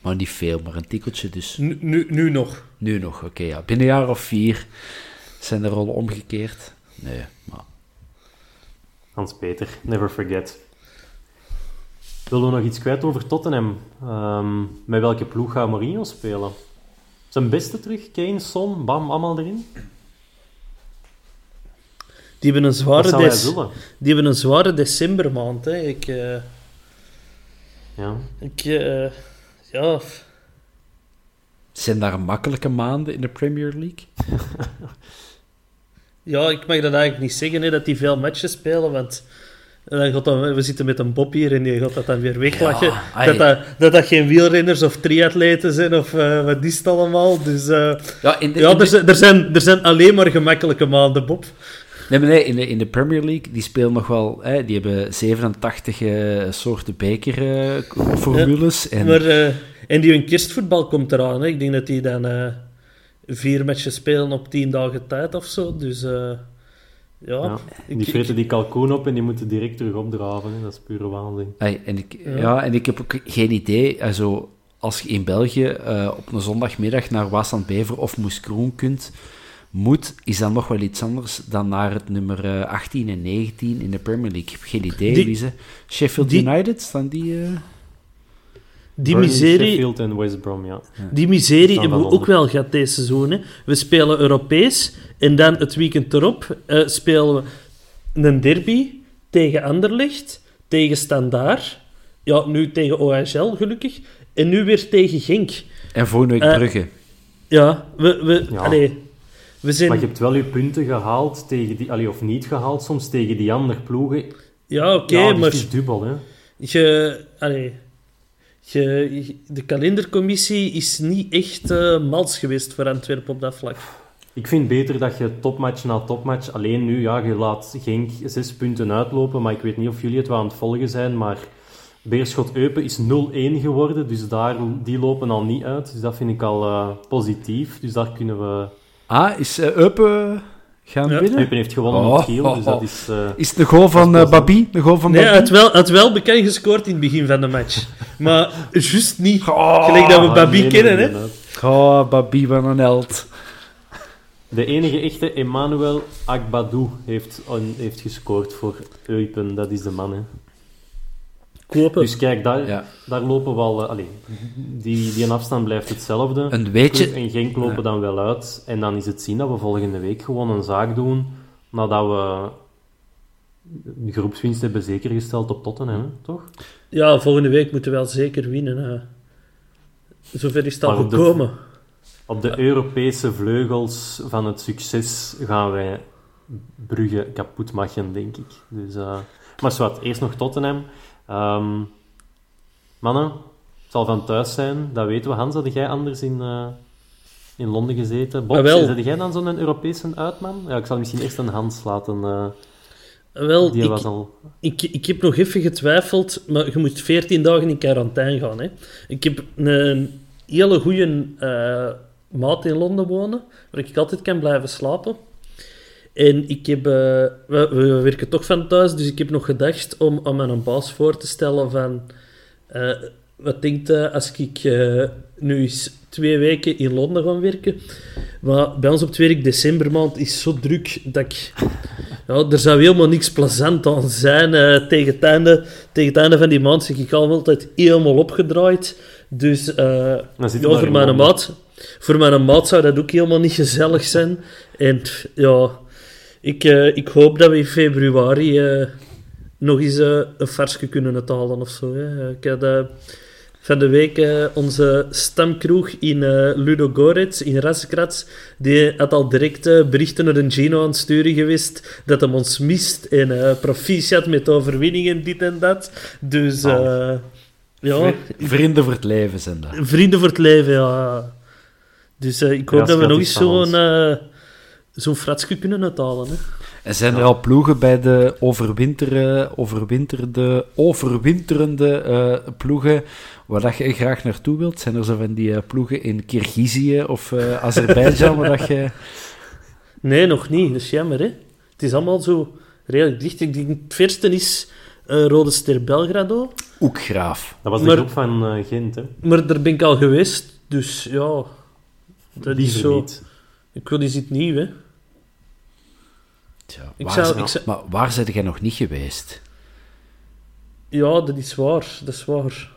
maar niet veel, maar een tikkeltje. Dus Nu, nu, nu nog. nu nog, oké. ja. Binnen een jaar of vier zijn de rollen omgekeerd. Nee, maar... Hans-Peter, never forget. Willen we nog iets kwijt over Tottenham? Ehm, met welke ploeg gaat Mourinho spelen? Zijn beste terug? Kane, Son, Bam, allemaal erin? Die hebben een zware, des- willen? die hebben een zware decembermaand. Hè. Ik, eh, Ja. ik eh, ja, Zijn daar makkelijke maanden in de Premier League? ja, ik mag dat eigenlijk niet zeggen, hè, dat die veel matches spelen, want dan gaat dan, we zitten met een Bob hier en die gaat dat dan weer weglachen. Ja, dat, dat, dat dat geen wielrenners of triatleten zijn of eh, wat is het allemaal. Dus eh, Ja, in de, ja, in er zijn, er, zijn, er zijn alleen maar gemakkelijke maanden, Bob. Nee, maar nee, in de, in de Premier League, die spelen nog wel... Hè, die hebben 87 eh, soorten bekerformules. en Maar, eh, en die hun kerstvoetbal komt eraan. Hè. Ik denk dat die dan vier matches spelen op tien dagen tijd of zo. Dus eh, ja, ja. ik- Die vreten die kalkoen op en die moeten direct terug opdraven. hè. Dat is pure waanzin. Ai, en, ik, Ja. ja. en ik heb ook geen idee, also, als je in België eh, op een zondagmiddag naar Waasland-Bever of Moeskroen kunt, moet, is dat nog wel iets anders dan naar het nummer eh, 18 en 19 in de Premier League. Ik heb geen idee Die- wie ze... Sheffield die- United, staan die... die miserie, Sheffield en West Brom, ja. die miserie hebben we ook wel gehad deze seizoen. Hè. We spelen Europees en dan het weekend erop eh, spelen we een derby tegen Anderlecht, tegen Standaard. Ja, nu tegen OHL gelukkig. En nu weer tegen Genk. En volgende week Eh, Brugge. Ja, we, we, Ja. allee, we zijn... Maar je hebt wel je punten gehaald tegen die... Allee, of niet gehaald soms tegen die andere ploegen. Ja, oké, ja, maar... het is dubbel, hè. Je, allee, je, je- de kalendercommissie is niet echt eh mals geweest voor Antwerpen op dat vlak. Ik vind beter dat je topmatch na topmatch... Alleen nu, ja, je laat Genk zes punten uitlopen, maar ik weet niet of jullie het wel aan het volgen zijn, maar... Beerschot-Eupen is 0-1 geworden, dus daar, die lopen al niet uit. Dus dat vind ik al eh, positief. Dus daar kunnen we... Ah, is uh, Eupen gaan Ja. winnen? Eupen heeft gewonnen Oh, op dus oh, dat oh. is... eh, Is het de goal van eh Babi? De goal van Nee, Babi? had wel, had wel bekend gescoord in het begin van de match. Maar juist niet. Oh, Gelijk dat we ah, Babi nee, kennen, nee, hè. Oh, Babi van een held. De enige echte Emmanuel Agbadou heeft, heeft gescoord voor Eupen. Dat is de man, hè. Kopen. Dus kijk, daar, Ja. daar lopen we al... eh, allee, die, die afstand blijft hetzelfde. Een weetje... En Genk lopen Ja. dan wel uit. En dan is het zien dat we volgende week gewoon een zaak doen, nadat we de groepswinst hebben zeker gesteld op Tottenham, hè, toch? Ja, volgende week moeten we wel zeker winnen. Hè. Zover is het al gekomen. Op de Europese vleugels van het succes gaan wij Brugge kapot maken, denk ik. Dus, eh, maar zwart, eerst nog Tottenham. Ehm, mannen, het zal van thuis zijn, dat weten we. Hans, had jij anders in, eh, in Londen gezeten? Bob, Ah, jij dan zo'n Europese uitman? Ja, ik zal misschien eerst een Hans laten. eh, Wel, die ik, was al... ik, ik heb nog even getwijfeld, maar je moet 14 dagen in quarantaine gaan. Hè. Ik heb een hele goede eh, maat in Londen wonen, waar ik altijd kan blijven slapen. En ik heb, eh, we, we werken toch van thuis, dus ik heb nog gedacht om aan mijn baas voor te stellen van... eh, wat denkt hij als ik eh, nu eens twee weken in Londen ga werken? Maar bij ons op het werk, decembermaand, is zo druk dat ik... Ja, er zou helemaal niks plezant aan zijn. tegen, het einde, tegen het einde van die maand zeg ik al altijd helemaal opgedraaid. Dus zit ja, je voor mijn, maat, voor mijn maat zou dat ook helemaal niet gezellig zijn. En ja, ik, eh, ik hoop dat we in februari eh, nog eens eh, een versje kunnen uithalen of zo. Hè. Ik had, van de week onze stamkroeg in uh, Ludogorets, in Razgrad. Die had al direct berichten naar een Gino aan het sturen geweest dat hem ons mist. En proficiat met overwinningen, dit en dat. Dus Oh. ja, Vrienden voor het leven zijn dat. vrienden voor het leven, ja. Dus ik hoop dat we nog eens zo'n zo'n fratsje kunnen uithalen. Hè. En zijn er al ploegen bij de overwinteren, overwinterde, overwinterende eh, ploegen waar dat je graag naartoe wilt? Zijn er zo van die eh, ploegen in Kirgizië of eh Azerbeidzjan waar dat je... Nee, nog niet. Dat is jammer, hè. Het is allemaal zo redelijk dicht. Ik denk, het verste is eh, Rode Ster Belgrado. Oekgraaf. Dat was de Maar- groep van Gent, hè? Maar daar ben ik al geweest, dus ja... Dat is zo... niet. Ik wil iets nieuws, hè. Tja, Ik waar, zou- zijn- ik zou- Maar waar zijn jij nog niet geweest? Ja, dat is waar. Dat is waar.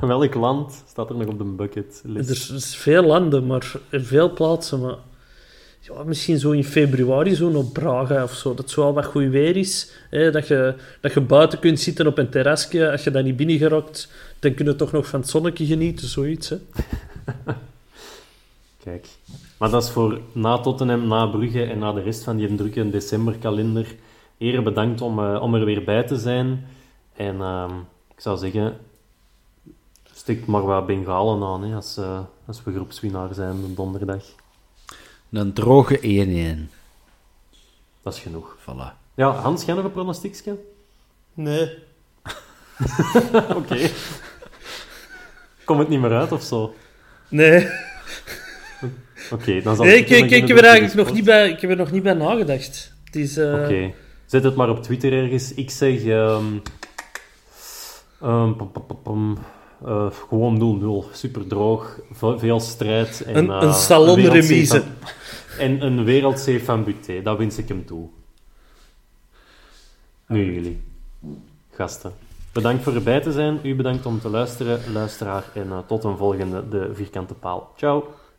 Welk land staat er nog op de bucketlist? Er is- er is veel landen, maar veel plaatsen, maar... Ja, misschien zo in februari, zo naar Braga of zo. Dat het zo al wat goed weer is. Hè, dat, je, dat je buiten kunt zitten op een terrasje. Als je dat niet binnen geraakt, dan kun je toch nog van het zonnetje genieten. Zoiets, hè. Kijk. Maar dat is voor na Tottenham, na Brugge en na de rest van die drukke decemberkalender. Heren, bedankt om, eh, om er weer bij te zijn. En ehm, ik zou zeggen, stik maar wat Bengalen aan hè, als, eh, als we groepswinnaar zijn op donderdag. Een droge 1-1. Dat is genoeg. Voilà. Ja, Hans, jij nog een pronostiekje? Nee. Oké. Komt het niet meer uit of zo? Nee. Oké, dan zal Nee, ik ik, ik, ik heb er eigenlijk nog niet bij, ik heb er nog niet bij nagedacht. Eh, Oké. Zet het maar op Twitter ergens. Ik zeg... ehm ehm, pom, pom, pom, pom. Eh, gewoon 0-0. Super droog. Veel strijd. En, Een- eh, een salonremise. wereldsafe van- En een wereldsafe van Buté. Dat wens ik hem toe. Nu jullie. Gasten. Bedankt voor erbij te zijn. U bedankt om te luisteren, luisteraar. En eh, tot een volgende De Vierkante Paal. Ciao.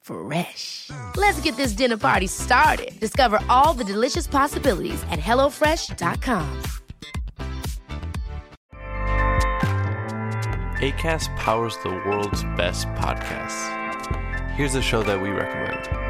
Fresh. Let's get this dinner party started. Discover all the delicious possibilities at hellofresh.com. ACAST powers the world's best podcasts. Here's a show that we recommend.